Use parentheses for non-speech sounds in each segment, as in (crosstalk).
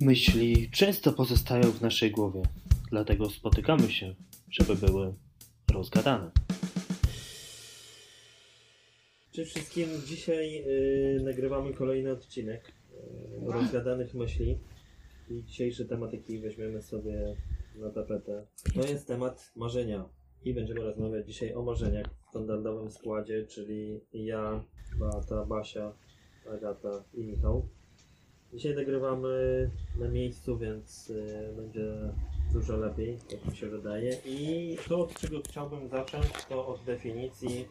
Myśli często pozostają w naszej głowie, dlatego spotykamy się, żeby były rozgadane. Cześć wszystkim, dzisiaj y, nagrywamy kolejny odcinek y, rozgadanych myśli i dzisiejsze tematyki weźmiemy sobie na tapetę. To jest temat marzenia i będziemy rozmawiać dzisiaj o marzeniach w standardowym składzie, czyli ja, Beata, Basia, Agata i Michał. Dzisiaj nagrywamy na miejscu, więc y, będzie dużo lepiej, jak mi się wydaje. I to, od czego chciałbym zacząć, to od definicji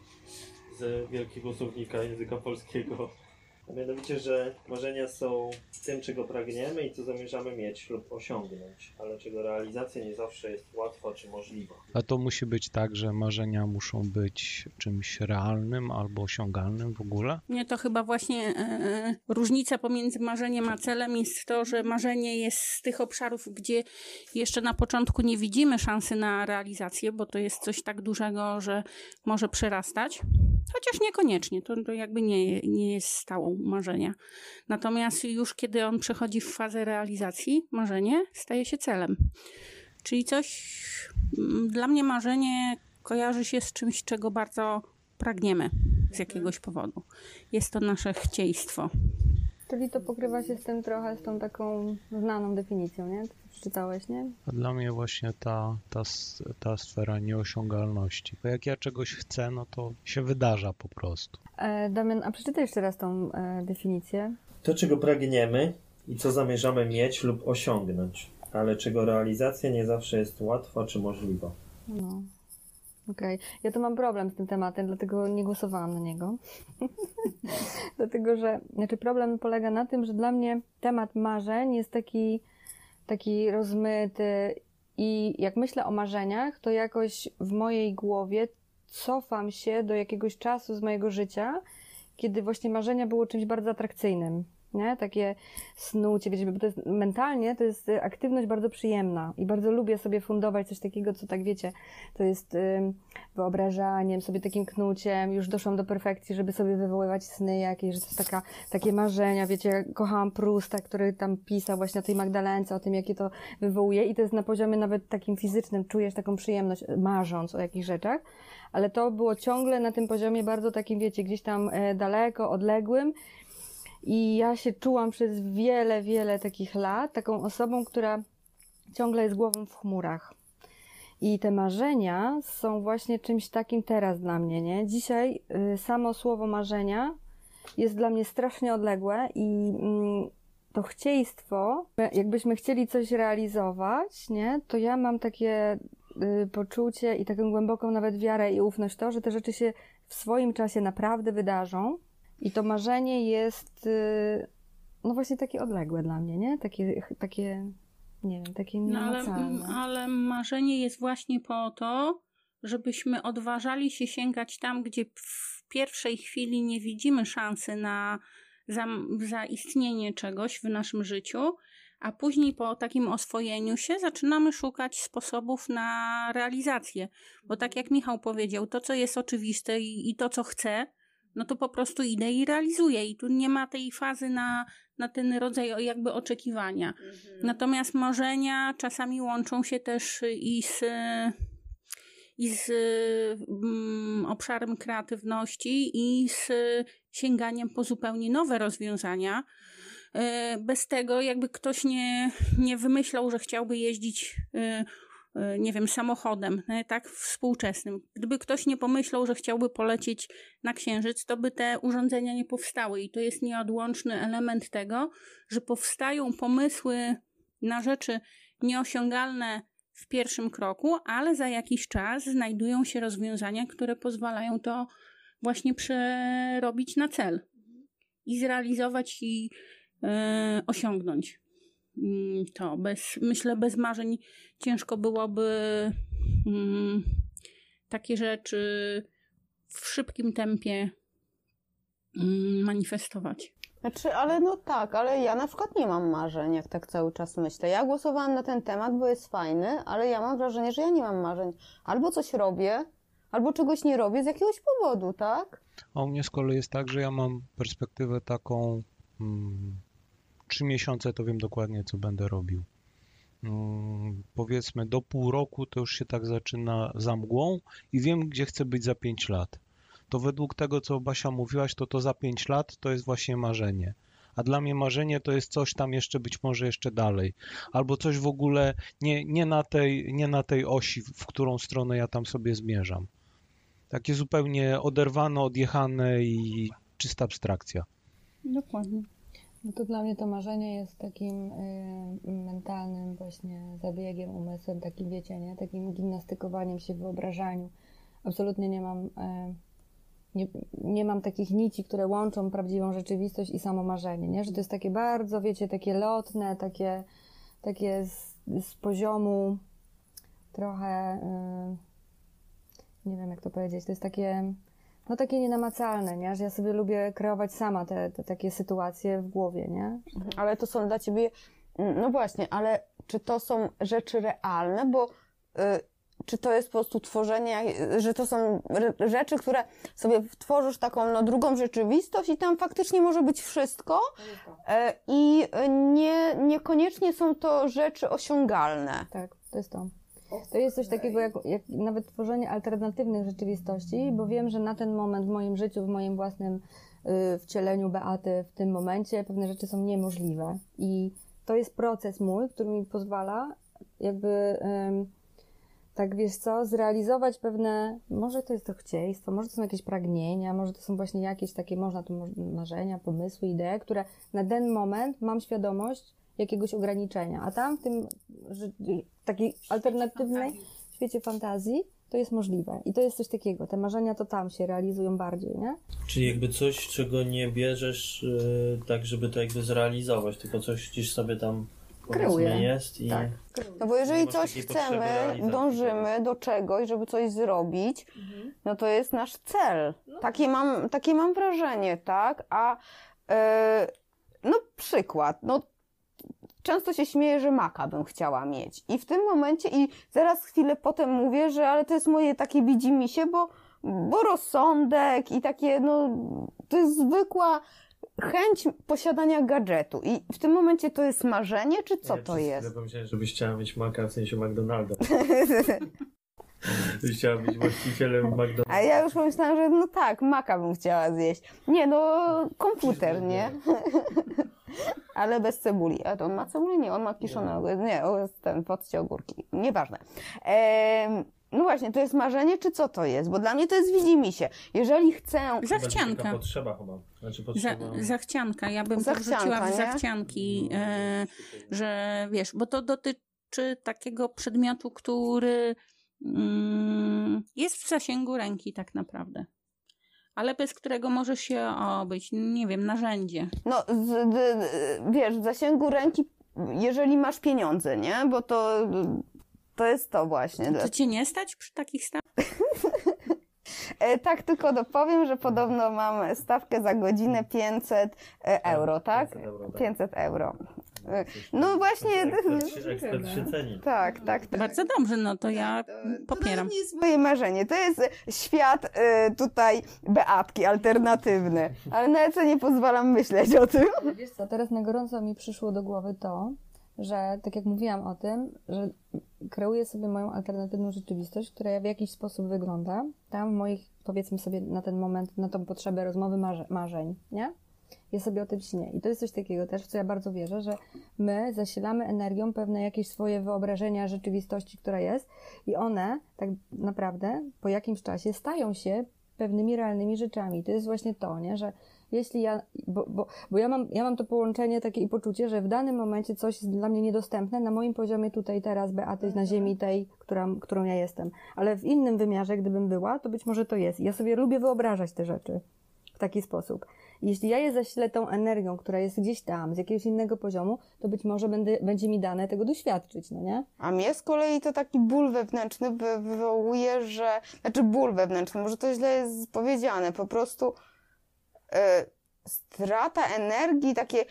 z wielkiego słownika języka polskiego. A mianowicie, że marzenia są tym, czego pragniemy i co zamierzamy mieć lub osiągnąć, ale czego realizacja nie zawsze jest łatwa czy możliwa. A to musi być tak, że marzenia muszą być czymś realnym albo osiągalnym w ogóle? Nie, to chyba właśnie e, różnica pomiędzy marzeniem a celem jest to, że marzenie jest z tych obszarów, gdzie jeszcze na początku nie widzimy szansy na realizację, bo to jest coś tak dużego, że może przerastać. Chociaż niekoniecznie, to, to jakby nie, nie jest stałą marzenia. Natomiast już kiedy on przechodzi w fazę realizacji, marzenie staje się celem. Czyli coś, mm, dla mnie marzenie kojarzy się z czymś, czego bardzo pragniemy z jakiegoś powodu. Jest to nasze chcieństwo. Czyli to pokrywa się z tym trochę, z tą taką znaną definicją, nie? Przeczytałeś, nie? A dla mnie właśnie ta, ta, ta sfera nieosiągalności. Bo jak ja czegoś chcę, no to się wydarza po prostu. E, Damian, a przeczytaj jeszcze raz tą e, definicję. To, czego pragniemy i co zamierzamy mieć lub osiągnąć, ale czego realizacja nie zawsze jest łatwa czy możliwa. No. Okej. Okay. Ja to mam problem z tym tematem, dlatego nie głosowałam na niego. (laughs) dlatego, że znaczy problem polega na tym, że dla mnie temat marzeń jest taki, taki rozmyty i jak myślę o marzeniach, to jakoś w mojej głowie cofam się do jakiegoś czasu z mojego życia, kiedy właśnie marzenia było czymś bardzo atrakcyjnym nie? Takie snucie, wiecie, bo to jest mentalnie to jest y, aktywność bardzo przyjemna i bardzo lubię sobie fundować coś takiego, co tak wiecie, to jest y, wyobrażaniem, sobie takim knuciem, już doszłam do perfekcji, żeby sobie wywoływać sny jakieś, że to jest taka, takie marzenia, wiecie, kochałam Prusta, który tam pisał właśnie o tej Magdalence, o tym, jakie to wywołuje i to jest na poziomie nawet takim fizycznym, czujesz taką przyjemność, marząc o jakichś rzeczach, ale to było ciągle na tym poziomie bardzo takim, wiecie, gdzieś tam e, daleko, odległym i ja się czułam przez wiele, wiele takich lat taką osobą, która ciągle jest głową w chmurach. I te marzenia są właśnie czymś takim teraz dla mnie, nie? Dzisiaj y, samo słowo marzenia jest dla mnie strasznie odległe i mm, to chcieństwo, jakbyśmy chcieli coś realizować, nie? To ja mam takie y, poczucie i taką głęboką nawet wiarę i ufność to, że te rzeczy się w swoim czasie naprawdę wydarzą i to marzenie jest, y, no właśnie takie odległe dla mnie, nie? Takie, takie nie wiem, takie no, ale, ale marzenie jest właśnie po to, żebyśmy odważali się sięgać tam, gdzie w pierwszej chwili nie widzimy szansy na za, zaistnienie czegoś w naszym życiu, a później po takim oswojeniu się zaczynamy szukać sposobów na realizację. Bo tak jak Michał powiedział, to co jest oczywiste i, i to co chcę, no to po prostu idę i realizuję. I tu nie ma tej fazy na, na ten rodzaj jakby oczekiwania. Mhm. Natomiast marzenia czasami łączą się też i z, i z mm, obszarem kreatywności, i z sięganiem po zupełnie nowe rozwiązania. E, bez tego, jakby ktoś nie, nie wymyślał, że chciałby jeździć E, nie wiem, samochodem, tak, współczesnym. Gdyby ktoś nie pomyślał, że chciałby polecieć na Księżyc, to by te urządzenia nie powstały i to jest nieodłączny element tego, że powstają pomysły na rzeczy nieosiągalne w pierwszym kroku, ale za jakiś czas znajdują się rozwiązania, które pozwalają to właśnie przerobić na cel i zrealizować i yy, osiągnąć. Mm, to bez, myślę, bez marzeń ciężko byłoby mm, takie rzeczy w szybkim tempie mm, manifestować. Znaczy, ale no tak, ale ja na przykład nie mam marzeń, jak tak cały czas myślę. Ja głosowałam na ten temat, bo jest fajny, ale ja mam wrażenie, że ja nie mam marzeń. Albo coś robię, albo czegoś nie robię z jakiegoś powodu, tak? A u mnie z kolei jest tak, że ja mam perspektywę taką hmm, trzy miesiące to wiem dokładnie, co będę robił. Mm, Powiedzmy, do pół roku to już się tak zaczyna za mgłą i wiem, gdzie chcę być za 5 lat. To według tego, co Basia mówiłaś, to to za 5 lat to jest właśnie marzenie. A dla mnie marzenie to jest coś tam jeszcze być może jeszcze dalej. Albo coś w ogóle nie, nie, na, tej, nie na tej osi, w którą stronę ja tam sobie zmierzam. Takie zupełnie oderwane, odjechane i czysta abstrakcja. Dokładnie. No to dla mnie to marzenie jest takim y, mentalnym właśnie zabiegiem, umysłem, takim wiecie, nie? Takim gimnastykowaniem się w wyobrażaniu. Absolutnie nie mam, y, nie, nie mam takich nici, które łączą prawdziwą rzeczywistość i samo marzenie, nie? Że to jest takie bardzo, wiecie, takie lotne, takie, takie z, z poziomu trochę, y, nie wiem jak to powiedzieć, to jest takie, no takie nienamacalne, nie? Że ja sobie lubię kreować sama te, te takie sytuacje w głowie, nie? Ale to są dla ciebie, no właśnie, ale czy to są rzeczy realne, bo y, czy to jest po prostu tworzenie, że to są rzeczy, które sobie tworzysz taką no, drugą rzeczywistość i tam faktycznie może być wszystko e, i nie, niekoniecznie są to rzeczy osiągalne. Tak, to jest to. To jest coś takiego jak, jak nawet tworzenie alternatywnych rzeczywistości, bo wiem, że na ten moment w moim życiu, w moim własnym y, wcieleniu Beaty w tym momencie pewne rzeczy są niemożliwe. I to jest proces mój, który mi pozwala jakby tak wiesz co, zrealizować pewne, może to jest to chcieństwo, może to są jakieś pragnienia, może to są właśnie jakieś takie, można tu marzenia, pomysły, idee, które na ten moment mam świadomość jakiegoś ograniczenia, a tam w tym że, takiej alternatywnej świecie fantazji to jest możliwe. I to jest coś takiego, te marzenia to tam się realizują bardziej, nie? Czyli jakby coś, czego nie bierzesz y, tak, żeby to jakby zrealizować, tylko coś gdzieś sobie tam Kreuję. jest i Tak. No bo jeżeli coś chcemy, dążymy do czegoś, żeby coś zrobić, no to jest nasz cel. Takie, mam, takie mam wrażenie, tak? A e, no przykład, no często się śmieję, że maka bym chciała mieć. I w tym momencie, i zaraz chwilę potem mówię, że ale to jest moje takie widzimisię, bo, bo rozsądek i takie, no to jest zwykła chęć posiadania gadżetu. I w tym momencie to jest marzenie, czy co ja to jest? chwilę pomyślałem, żebyś chciała mieć maka w sensie McDonalda. (laughs) Chciała być właścicielem McDonalda. A ja już pomyślałam, że no tak, maka bym chciała zjeść. Nie, no komputer, nie? (laughs) Ale bez cebuli. A to on ma cebuli? Nie, on ma kiszone ogórki. Nie, on jest ten, podcie ogórki. Nieważne. Em, no właśnie, to jest marzenie, czy co to jest? Bo dla mnie to jest widzimisię. Jeżeli chcę... Zachcianka. potrzeba chyba. Znaczy Za, potrzeba... zachcianka. Ja bym Zachcianka, wrzuciła w zachcianki, e, że wiesz, bo to dotyczy takiego przedmiotu, który mm, jest w zasięgu ręki tak naprawdę. Ale bez którego może się obyć, nie wiem, narzędzie. No, z, d, d, wiesz, w zasięgu ręki, jeżeli masz pieniądze, nie? Bo to, to jest to właśnie. To cię nie stać przy takich stawkach? E, tak, tylko dopowiem, że podobno mam stawkę za godzinę 500 e, euro, tak? 500 euro, tak. 500 euro. No właśnie, Ekspert, się- (laughs) ekspert się ceni. tak, tak, tak. Bardzo dobrze, no to ja popieram. To nie jest moje marzenie, to jest świat e, tutaj Beatki, alternatywny. Ale nawet sobie nie pozwalam myśleć o tym. (laughs) Wiesz co, teraz na gorąco mi przyszło do głowy to, że tak jak mówiłam o tym, że kreuję sobie moją alternatywną rzeczywistość, która w jakiś sposób wygląda. Tam w moich, powiedzmy sobie na ten moment, na tą potrzebę rozmowy marze- marzeń, nie? Ja sobie o tym śnię. I to jest coś takiego też, w co ja bardzo wierzę, że my zasilamy energią pewne jakieś swoje wyobrażenia rzeczywistości, która jest i one tak naprawdę po jakimś czasie stają się pewnymi realnymi rzeczami. To jest właśnie to, nie? że jeśli ja, bo, bo, bo ja, mam, ja mam to połączenie takie i poczucie, że w danym momencie coś jest dla mnie niedostępne na moim poziomie tutaj teraz Beaty na ziemi tej, która, którą ja jestem. Ale w innym wymiarze, gdybym była, to być może to jest. I Ja sobie lubię wyobrażać te rzeczy w taki sposób. Jeśli ja je zasilę tą energią, która jest gdzieś tam, z jakiegoś innego poziomu, to być może będę, będzie mi dane tego doświadczyć, no nie? A mnie z kolei to taki ból wewnętrzny wy- wywołuje, że. Znaczy ból wewnętrzny, może to źle jest powiedziane, po prostu e, strata energii, takie.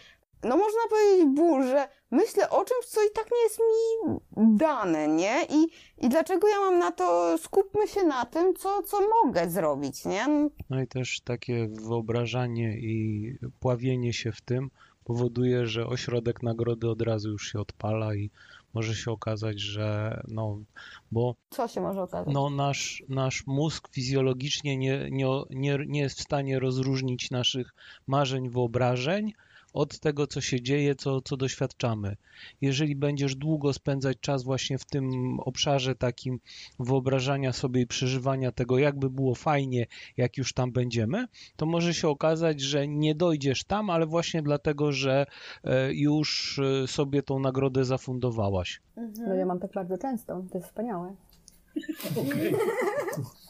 No można powiedzieć ból, że myślę o czymś, co i tak nie jest mi dane, nie? I, i dlaczego ja mam na to, skupmy się na tym, co, co mogę zrobić, nie? No i też takie wyobrażanie i pławienie się w tym powoduje, że ośrodek nagrody od razu już się odpala i może się okazać, że no, bo Co się może okazać? no, nasz, nasz mózg fizjologicznie nie, nie, nie, nie jest w stanie rozróżnić naszych marzeń, wyobrażeń od tego, co się dzieje, co, co doświadczamy. Jeżeli będziesz długo spędzać czas właśnie w tym obszarze takim wyobrażania sobie i przeżywania tego, jakby było fajnie, jak już tam będziemy, to może się okazać, że nie dojdziesz tam, ale właśnie dlatego, że e, już e, sobie tą nagrodę zafundowałaś. No ja mam tak bardzo często, to jest wspaniałe.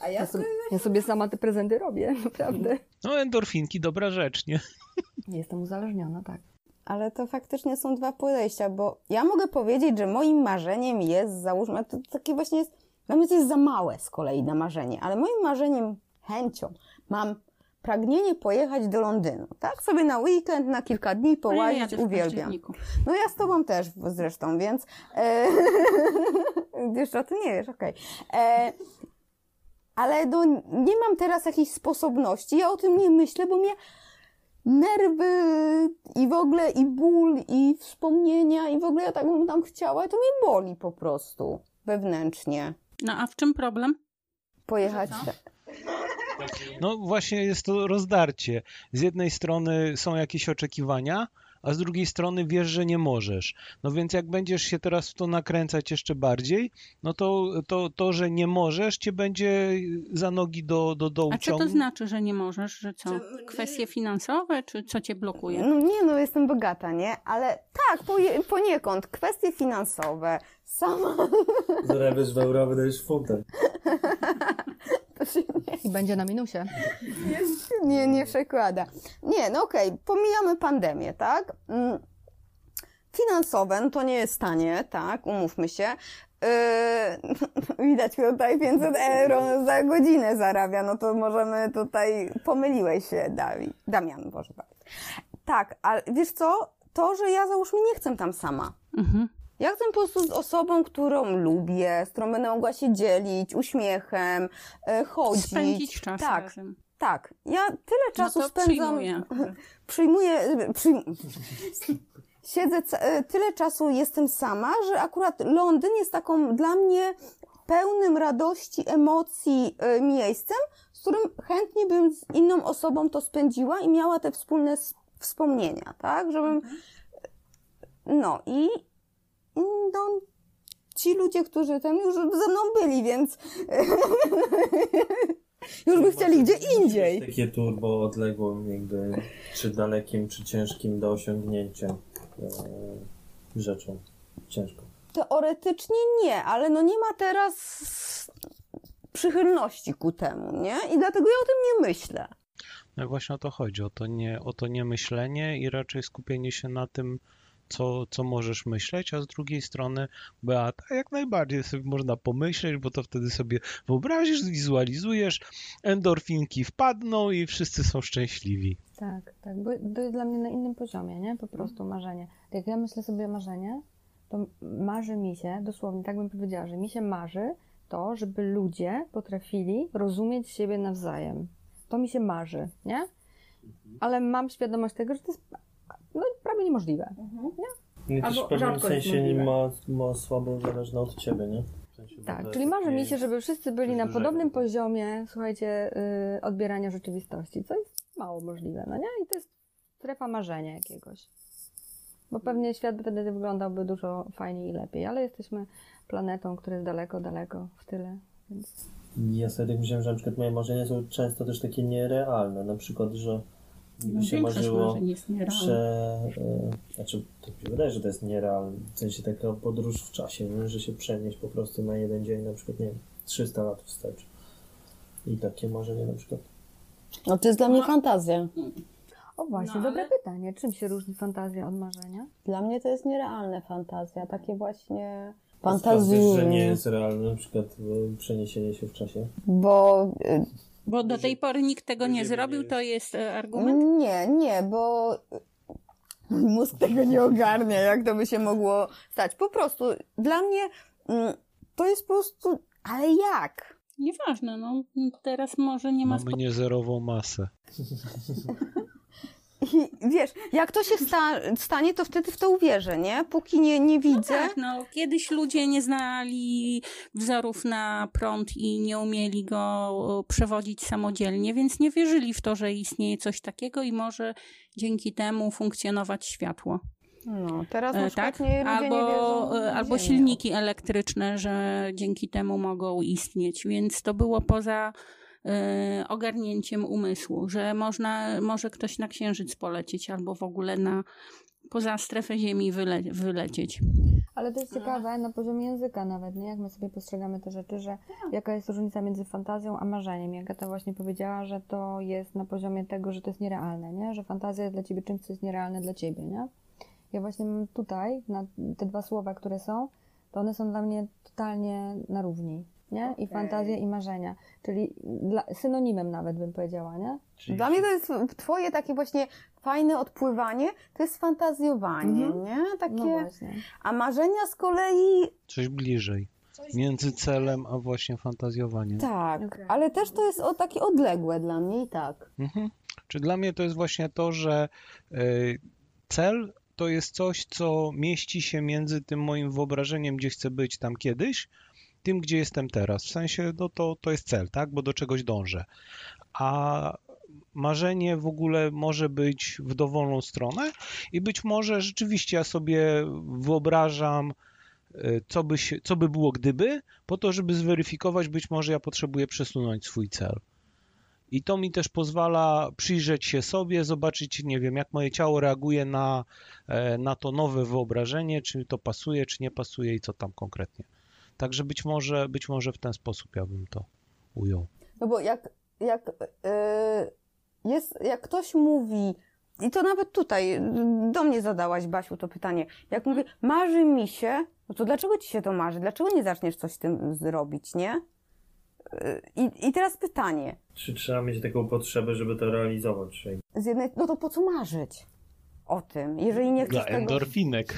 A Ja sobie, ja sobie sama te prezenty robię, naprawdę. No endorfinki, dobra rzecz, nie? Jestem uzależniona, tak. Ale to faktycznie są dwa podejścia, bo ja mogę powiedzieć, że moim marzeniem jest, załóżmy, to takie właśnie jest, dla mnie to jest za małe z kolei na marzenie, ale moim marzeniem, chęcią mam pragnienie pojechać do Londynu, tak? Sobie na weekend, na kilka dni ja połazić, w uwielbiam. No ja z tobą też zresztą, więc e, (laughs) jeszcze o tym nie wiesz, okej. E, Ale no, nie mam teraz jakichś sposobności, ja o tym nie myślę, bo mnie nerwy i w ogóle i ból i wspomnienia i w ogóle ja tak bym tam chciała, to mnie boli po prostu wewnętrznie No a w czym problem? pojechać. No właśnie jest to rozdarcie. Z jednej strony są jakieś oczekiwania, a z drugiej strony wiesz, że nie możesz. No więc jak będziesz się teraz w to nakręcać jeszcze bardziej, no to to, to że nie możesz, cię będzie za nogi do, do dołu A co to znaczy, że nie możesz? Że co? Kwestie finansowe, czy co cię blokuje? No nie, no jestem bogata, nie? Ale tak, poniekąd kwestie finansowe, sama Zarabiasz w euro, wydajesz w I będzie na minusie. nie, nie przekłada. Nie, no okej, pomijamy pandemię, tak? Mm, Finansowe, no to nie jest tanie, tak? Umówmy się. Yy, (laughs) widać tutaj 500 euro za godzinę zarabia, no to możemy tutaj, pomyliłeś się, Dawid, Damian, Boże, Dawid. Tak, ale wiesz co? To, że ja załóżmy nie chcę tam sama. Mhm. Ja chcę po prostu z osobą, którą lubię, z którą będę mogła się dzielić uśmiechem, e, chodzić. Spędzić czas tak, razem. tak. Ja tyle czasu no spędzam. przyjmuję. (laughs) Przyjmuję. Przyjm... (laughs) Siedzę, e, tyle czasu jestem sama, że akurat Londyn jest taką dla mnie pełnym radości, emocji e, miejscem, z którym chętnie bym z inną osobą to spędziła i miała te wspólne wspomnienia, tak? Żebym. No i no, ci ludzie, którzy ten już ze mną byli, więc (laughs) już by chcieli gdzie indziej. Takie turbo odległym jakby, czy dalekim, czy ciężkim do osiągnięcia e, rzeczą. Ciężko. Teoretycznie nie, ale no nie ma teraz przychylności ku temu, nie? I dlatego ja o tym nie myślę. No właśnie o to chodzi, o to nie, o to nie myślenie i raczej skupienie się na tym, co, co możesz myśleć, a z drugiej strony Beata, jak najbardziej sobie można pomyśleć, bo to wtedy sobie wyobrazisz, zwizualizujesz, endorfinki wpadną i wszyscy są szczęśliwi. Tak, tak. Bo to jest dla mnie na innym poziomie, nie? Po prostu marzenie. Jak ja myślę sobie marzenie, to marzy mi się, dosłownie tak bym powiedziała, że mi się marzy to, żeby ludzie potrafili rozumieć siebie nawzajem. To mi się marzy, nie? Ale mam świadomość tego, że to jest no, prawie niemożliwe. I też Albo w pewnym sensie możliwe. ma, ma słabo zależne od ciebie, nie? W sensie, Tak, czyli marzy mi się, żeby wszyscy byli na podobnym tak. poziomie, słuchajcie, yy, odbierania rzeczywistości, co jest mało możliwe, no nie? I to jest strefa marzenia jakiegoś. Bo pewnie świat wtedy wyglądałby dużo fajniej i lepiej, ale jesteśmy planetą, która jest daleko, daleko w tyle, więc... Ja sobie tak myślałem, że na przykład moje marzenia są często też takie nierealne. Na przykład, że mi się Większość marzyło jest nierealna. prze... e, Znaczy, to mi się wydaje, że to jest nierealne. W sensie taka podróż w czasie, nie? że się przenieść po prostu na jeden dzień, na przykład, nie wiem, 300 lat wstecz. I takie marzenie na przykład. No to jest dla mnie fantazja. O właśnie, No, dobre ale- pytanie. Czym się różni fantazja od marzenia? Dla mnie to jest nierealne fantazja, takie właśnie fantazjujne. że nie jest realne, na przykład przeniesienie się w czasie. Bo y, Bo do tej pory nikt tego nie zrobił, to jest e, argument? nie, nie, bo mój mózg tego nie ogarnia, jak to by się mogło stać. Po prostu dla mnie mm, to jest po prostu, ale jak? Nieważne, no teraz może nie ma Mamy niezerową masę. (laughs) I wiesz, jak to się sta stanie, to wtedy w to uwierzę, nie? Póki nie, nie widzę. Tak, no, kiedyś ludzie nie znali wzorów na prąd i nie umieli go przewodzić samodzielnie, więc nie wierzyli w to, że istnieje coś takiego i może dzięki temu funkcjonować światło. No, teraz E, na tak? nie, Albo, nie wierzą e, albo silniki elektryczne, że dzięki temu mogą istnieć, więc to było poza ogarnięciem umysłu, że można, może ktoś na księżyc polecieć albo w ogóle na poza strefę Ziemi wyle, wylecieć. Ale to jest ciekawe na poziomie języka nawet, nie? Jak my sobie postrzegamy te rzeczy, że jaka jest różnica między fantazją a marzeniem. Jak Agata właśnie powiedziała, że to jest na poziomie tego, że to jest nierealne, nie? Że fantazja jest dla ciebie czymś, co jest nierealne dla ciebie, nie? Ja właśnie mam tutaj, na te dwa słowa, które są, to one są dla mnie totalnie na równi, nie? I Okej. fantazja i marzenia. Czyli dla, synonimem nawet bym powiedziała, nie? Czyli Dla mnie to jest twoje takie właśnie fajne odpływanie, to jest fantazjowanie, Mhm. nie? Takie, No właśnie. a marzenia z kolei Coś bliżej. Między celem a właśnie fantazjowaniem. tak, Okej. ale też to jest o, takie odległe dla mnie i tak. Mhm. Czy dla mnie to jest właśnie to, że y, cel to jest coś, co mieści się między tym moim wyobrażeniem, gdzie chcę być tam kiedyś, tym, gdzie jestem teraz. W sensie, no to, to jest cel, tak? Bo do czegoś dążę. A marzenie w ogóle może być w dowolną stronę i być może rzeczywiście ja sobie wyobrażam, y, co by, się, co by było gdyby, po to, żeby zweryfikować, być może ja potrzebuję przesunąć swój cel. I to mi też pozwala przyjrzeć się sobie, zobaczyć, nie wiem, jak moje ciało reaguje na, e, na to nowe wyobrażenie, czy to pasuje, czy nie pasuje i co tam konkretnie. Także być może, być może w ten sposób ja bym to ujął. No bo jak, jak, yy, jest, jak ktoś mówi, i to nawet tutaj y, do mnie zadałaś, Basiu, to pytanie. Jak mówię, marzy mi się, no to dlaczego ci się to marzy? Dlaczego nie zaczniesz coś z tym zrobić, nie? Yy, I, I teraz pytanie. Czy trzeba mieć taką potrzebę, żeby to realizować? Czyli Z jednej, no to po co marzyć o tym, jeżeli nie Dla chcesz tego... endorfinek.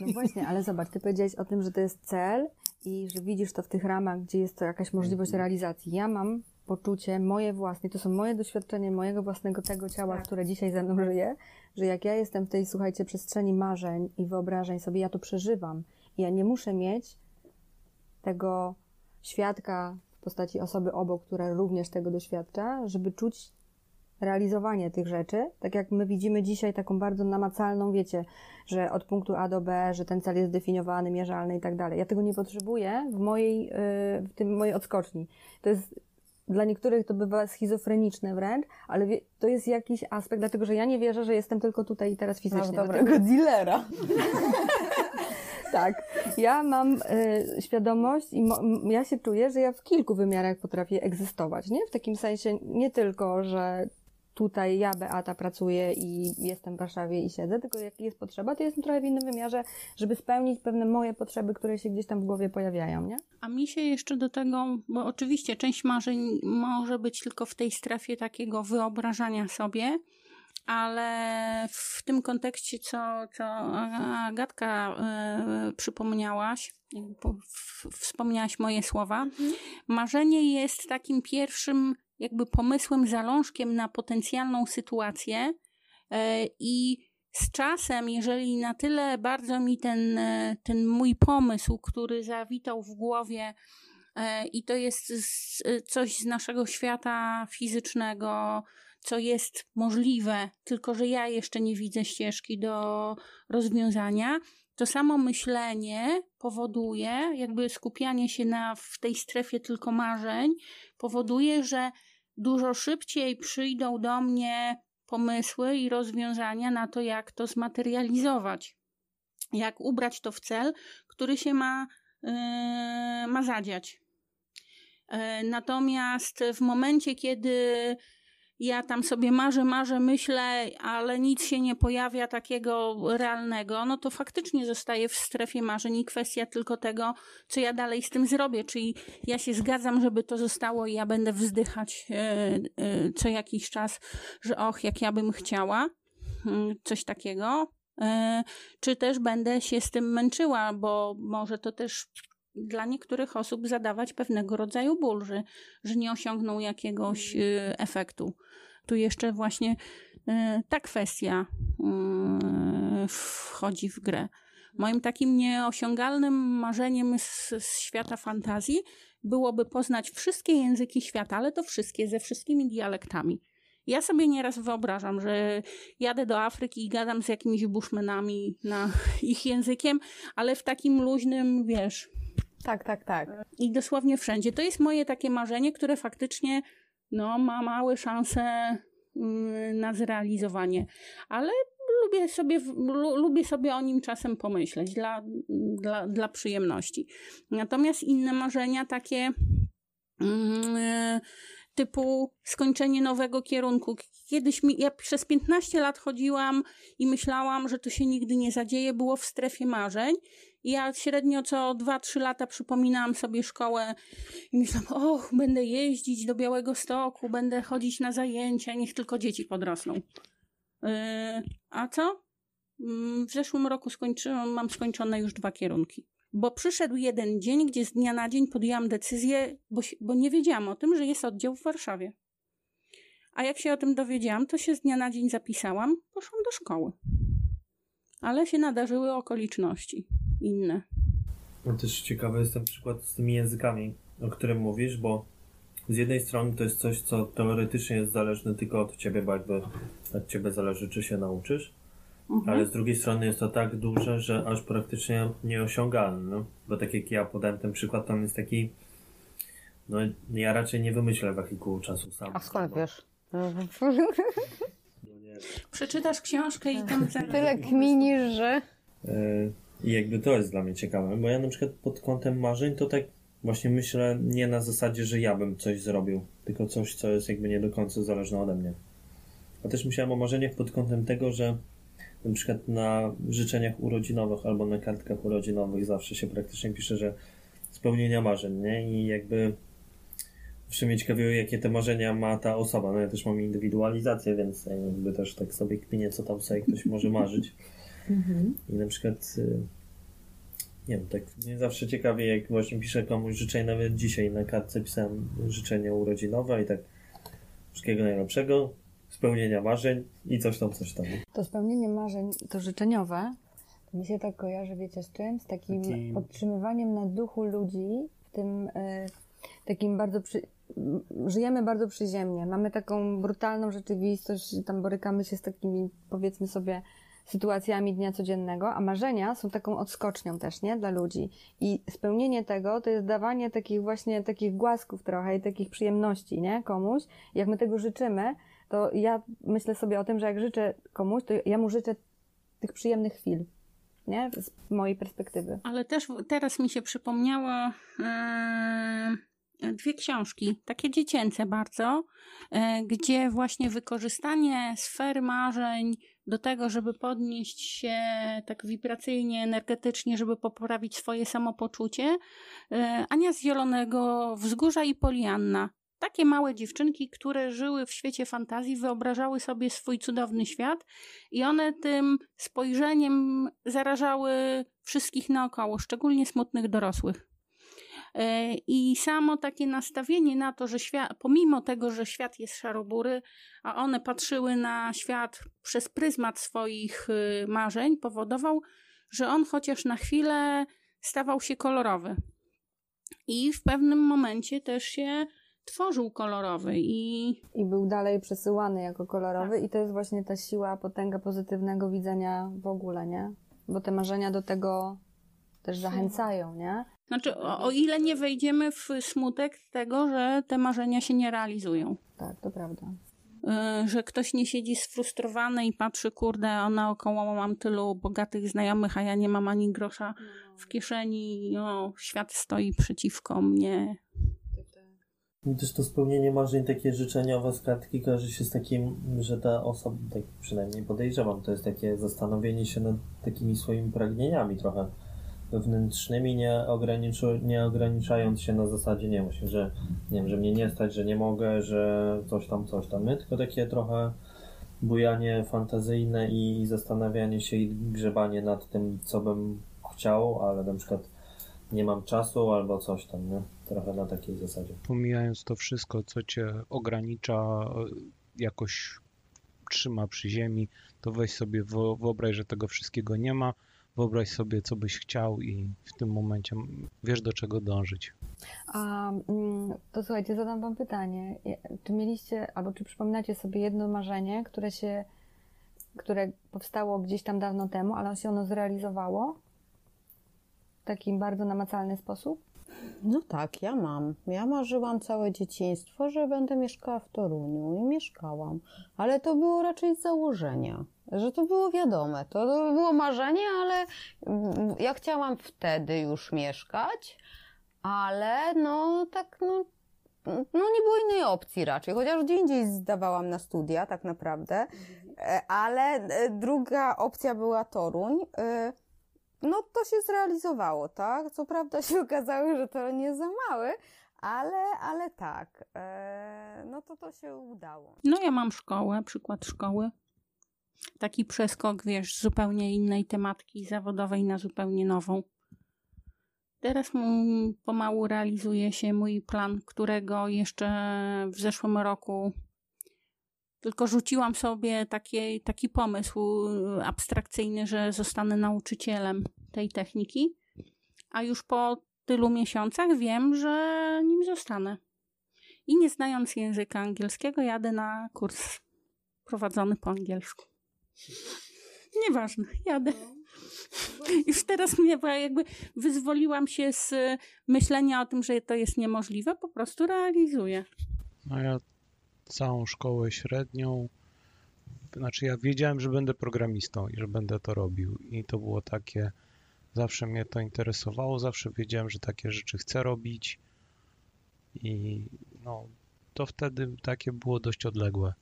No właśnie, ale zobacz, ty powiedziałeś o tym, że to jest cel i że widzisz to w tych ramach, gdzie jest to jakaś możliwość realizacji. Ja mam poczucie moje własne, to są moje doświadczenie mojego własnego tego ciała, które dzisiaj ze mną żyje, że jak ja jestem w tej, słuchajcie, przestrzeni marzeń i wyobrażeń sobie, ja to przeżywam. I ja nie muszę mieć tego świadka w postaci osoby obok, która również tego doświadcza, żeby czuć realizowanie tych rzeczy, tak jak my widzimy dzisiaj taką bardzo namacalną, wiecie, że od punktu A do B, że ten cel jest zdefiniowany, mierzalny i tak dalej. Ja tego nie potrzebuję w mojej, yy, w tym mojej odskoczni. To jest dla niektórych to bywa schizofreniczne wręcz, ale to jest jakiś aspekt, dlatego że ja nie wierzę, że jestem tylko tutaj i teraz Masz fizycznie. dobrego dealera. (laughs) Tak. Ja mam y, świadomość i ja się czuję, że ja w kilku wymiarach potrafię egzystować, nie? W takim sensie nie tylko, że tutaj ja, Beata, pracuję i jestem w Warszawie i siedzę, tylko jak jest potrzeba, to jestem trochę w innym wymiarze, żeby spełnić pewne moje potrzeby, które się gdzieś tam w głowie pojawiają, nie? A mi się jeszcze do tego, bo oczywiście część marzeń może być tylko w tej strefie takiego wyobrażania sobie, ale w tym kontekście, co, co Agatka e, przypomniałaś, w- wspomniałaś moje słowa, marzenie jest takim pierwszym jakby pomysłem, zalążkiem na potencjalną sytuację e, i z czasem, jeżeli na tyle bardzo mi ten, e, ten mój pomysł, który zawitał w głowie, e, i to jest coś z naszego świata fizycznego, co jest możliwe, tylko że ja jeszcze nie widzę ścieżki do rozwiązania, to samo myślenie powoduje, jakby skupianie się na, w tej strefie tylko marzeń, powoduje, że dużo szybciej przyjdą do mnie pomysły i rozwiązania na to, jak to zmaterializować. Jak ubrać to w cel, który się ma, yy, ma zadziać. Yy, natomiast w momencie, kiedy ja tam sobie marzę, marzę, myślę, ale nic się nie pojawia takiego realnego, no to faktycznie zostaje w strefie marzeń i kwestia tylko tego, co ja dalej z tym zrobię. Czyli ja się zgadzam, żeby to zostało i ja będę wzdychać e, e, co jakiś czas, że och, jak ja bym chciała, mm, coś takiego. E, Czy też będę się z tym męczyła, bo może to też dla niektórych osób zadawać pewnego rodzaju ból, że, że nie osiągną jakiegoś e, efektu. Tu jeszcze właśnie y, ta kwestia y, wchodzi w grę. Moim takim nieosiągalnym marzeniem z, z świata fantazji byłoby poznać wszystkie języki świata, ale to wszystkie, ze wszystkimi dialektami. Ja sobie nieraz wyobrażam, że jadę do Afryki i gadam z jakimiś bushmenami na (laughs) ich językiem, ale w takim luźnym, wiesz, Tak, tak, tak. i dosłownie wszędzie. To jest moje takie marzenie, które faktycznie no, ma małe szanse mm, na zrealizowanie. Ale lubię sobie, lubię sobie o nim czasem pomyśleć dla, dla, dla przyjemności. Natomiast inne marzenia takie mm, typu skończenie nowego kierunku. Kiedyś mi, ja przez 15 lat chodziłam i myślałam, że to się nigdy nie zadzieje, było w strefie marzeń. Ja średnio co 2-3 lata przypominałam sobie szkołę i myślałam, och, będę jeździć do Białego Stoku, będę chodzić na zajęcia, niech tylko dzieci podrosną. Yy, a co? Mm, W zeszłym roku skończyłam, mam skończone już dwa kierunki. Bo przyszedł jeden dzień, gdzie z dnia na dzień podjęłam decyzję, bo, bo nie wiedziałam o tym, że jest oddział w Warszawie. A jak się o tym dowiedziałam, to się z dnia na dzień zapisałam, poszłam do szkoły. Ale się nadarzyły okoliczności inne. No też ciekawy jest ten przykład z tymi językami, o którym mówisz, bo z jednej strony to jest coś, co teoretycznie jest zależne tylko od ciebie, bo jakby od ciebie zależy, czy się nauczysz, Mhm. ale z drugiej strony jest to tak duże, że aż praktycznie nieosiągalne, no? bo tak jak ja podałem ten przykład, to on jest taki, no ja raczej nie wymyślę wehikułu czasu sam. A skąd bo- wiesz? (laughs) No nie. Przeczytasz książkę i tam Tyle kminisz, że... Yy, I jakby to jest dla mnie ciekawe, bo ja na przykład pod kątem marzeń to tak właśnie myślę nie na zasadzie, że ja bym coś zrobił, tylko coś, co jest jakby nie do końca zależne ode mnie. A też myślałem o marzeniach pod kątem tego, że na przykład na życzeniach urodzinowych albo na kartkach urodzinowych zawsze się praktycznie pisze, że spełnienia marzeń, nie? I jakby Zawsze mnie ciekawiło, jakie te marzenia ma ta osoba. No ja też mam indywidualizację, więc ja jakby też tak sobie kminię, co tam sobie ktoś może marzyć. I na przykład, y, nie wiem, tak mnie zawsze ciekawi, jak właśnie piszę komuś życzenie, nawet dzisiaj na kartce pisałem życzenie urodzinowe i tak wszystkiego najlepszego, spełnienia marzeń i coś tam, coś tam. To spełnienie marzeń, to życzeniowe, to mi się tak kojarzy, wiecie, z czym? Z takim Taki- podtrzymywaniem na duchu ludzi, w tym e, takim bardzo przy... Żyjemy bardzo przyziemnie, mamy taką brutalną rzeczywistość, tam borykamy się z takimi, powiedzmy sobie, sytuacjami dnia codziennego, a marzenia są taką odskocznią też, nie? Dla ludzi. I spełnienie tego to jest dawanie takich właśnie, takich głasków trochę i takich przyjemności, nie? Komuś. Jak my tego życzymy, to ja myślę sobie o tym, że jak życzę komuś, to ja mu życzę tych przyjemnych chwil, nie? Z mojej perspektywy. Ale też teraz mi się przypomniało e, dwie książki, takie dziecięce bardzo, e, gdzie właśnie wykorzystanie sfery marzeń do tego, żeby podnieść się tak wibracyjnie, energetycznie, żeby poprawić swoje samopoczucie. E, Ania z Zielonego Wzgórza i Polianna. Takie małe dziewczynki, które żyły w świecie fantazji, wyobrażały sobie swój cudowny świat i one tym spojrzeniem zarażały wszystkich naokoło, szczególnie smutnych dorosłych. E, I samo takie nastawienie na to, że świat, pomimo tego, że świat jest szarobury, a one patrzyły na świat przez pryzmat swoich y, marzeń, powodował, że on chociaż na chwilę stawał się kolorowy. I w pewnym momencie też się tworzył kolorowy. I I był dalej przesyłany jako kolorowy i to jest właśnie ta siła, potęga pozytywnego widzenia w ogóle, nie? Bo te marzenia do tego też zachęcają, nie? Znaczy, o, o ile nie wejdziemy w smutek tego, że te marzenia się nie realizują. Tak, to prawda. Yy, że ktoś nie siedzi sfrustrowany i patrzy, kurde, a naokoło mam tylu bogatych znajomych, a ja nie mam ani grosza w kieszeni, o, świat stoi przeciwko mnie. I też to spełnienie marzeń takie życzeniowe z kartki kojarzy się z takim, że ta osoba, tak przynajmniej podejrzewam, to jest takie zastanowienie się nad takimi swoimi pragnieniami trochę wewnętrznymi, nie, ograniczu, nie ograniczając się na zasadzie, nie wiem, że nie wiem, że mnie nie stać, że nie mogę, że coś tam, coś tam, nie? tylko takie trochę bujanie fantazyjne i zastanawianie się i grzebanie nad tym, co bym chciał, ale na przykład nie mam czasu albo coś tam, nie? Trochę na takiej zasadzie. Pomijając to wszystko, co cię ogranicza, jakoś trzyma przy ziemi, to weź sobie, wyobraź, że tego wszystkiego nie ma, wyobraź sobie, co byś chciał i w tym momencie wiesz, do czego dążyć. A mm, to słuchajcie, zadam Wam pytanie. Czy mieliście, albo czy przypominacie sobie jedno marzenie, które się, które powstało gdzieś tam dawno temu, ale się ono zrealizowało w taki bardzo namacalny sposób? No tak, ja mam. Ja marzyłam całe dzieciństwo, że będę mieszkała w Toruniu i mieszkałam. Ale to było raczej z założenia, że to było wiadome. To było marzenie, ale mm, ja chciałam wtedy już mieszkać, ale no tak no, no nie było innej opcji raczej, chociaż gdzie indziej zdawałam na studia tak naprawdę, E, ale e, druga opcja była Toruń. E, no to się zrealizowało, tak? Co prawda się (laughs) okazało, że to nie za małe, ale, ale tak, no to to się udało. No ja mam szkołę, przykład szkoły. Taki przeskok, wiesz, z zupełnie innej tematki zawodowej na zupełnie nową. Teraz pomału realizuje się mój plan, którego jeszcze w zeszłym roku tylko rzuciłam sobie takie, taki pomysł y, abstrakcyjny, że zostanę nauczycielem tej techniki, a już po tylu miesiącach wiem, że nim zostanę. I nie znając języka angielskiego, jadę na kurs prowadzony po angielsku. Nieważne, jadę. Już teraz mnie bo jakby wyzwoliłam się z myślenia o tym, że to jest niemożliwe, po prostu realizuję. No ja całą szkołę średnią, znaczy ja wiedziałem, że będę programistą i że będę to robił i to było takie, zawsze mnie to interesowało, zawsze wiedziałem, że takie rzeczy chcę robić i no to wtedy takie było dość odległe.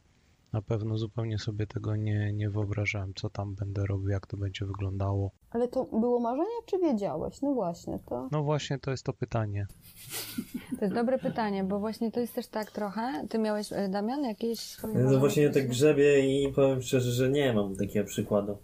Na pewno zupełnie sobie tego nie, nie wyobrażałem, co tam będę robił, jak to będzie wyglądało. Ale to było marzenie, czy wiedziałeś? No właśnie, to... No właśnie to jest to pytanie. (laughs) To jest dobre pytanie, bo właśnie to jest też tak trochę. Ty miałeś, e, Damian, jakieś swoje No właśnie ja tak grzebię i powiem szczerze, że nie mam takiego przykładu.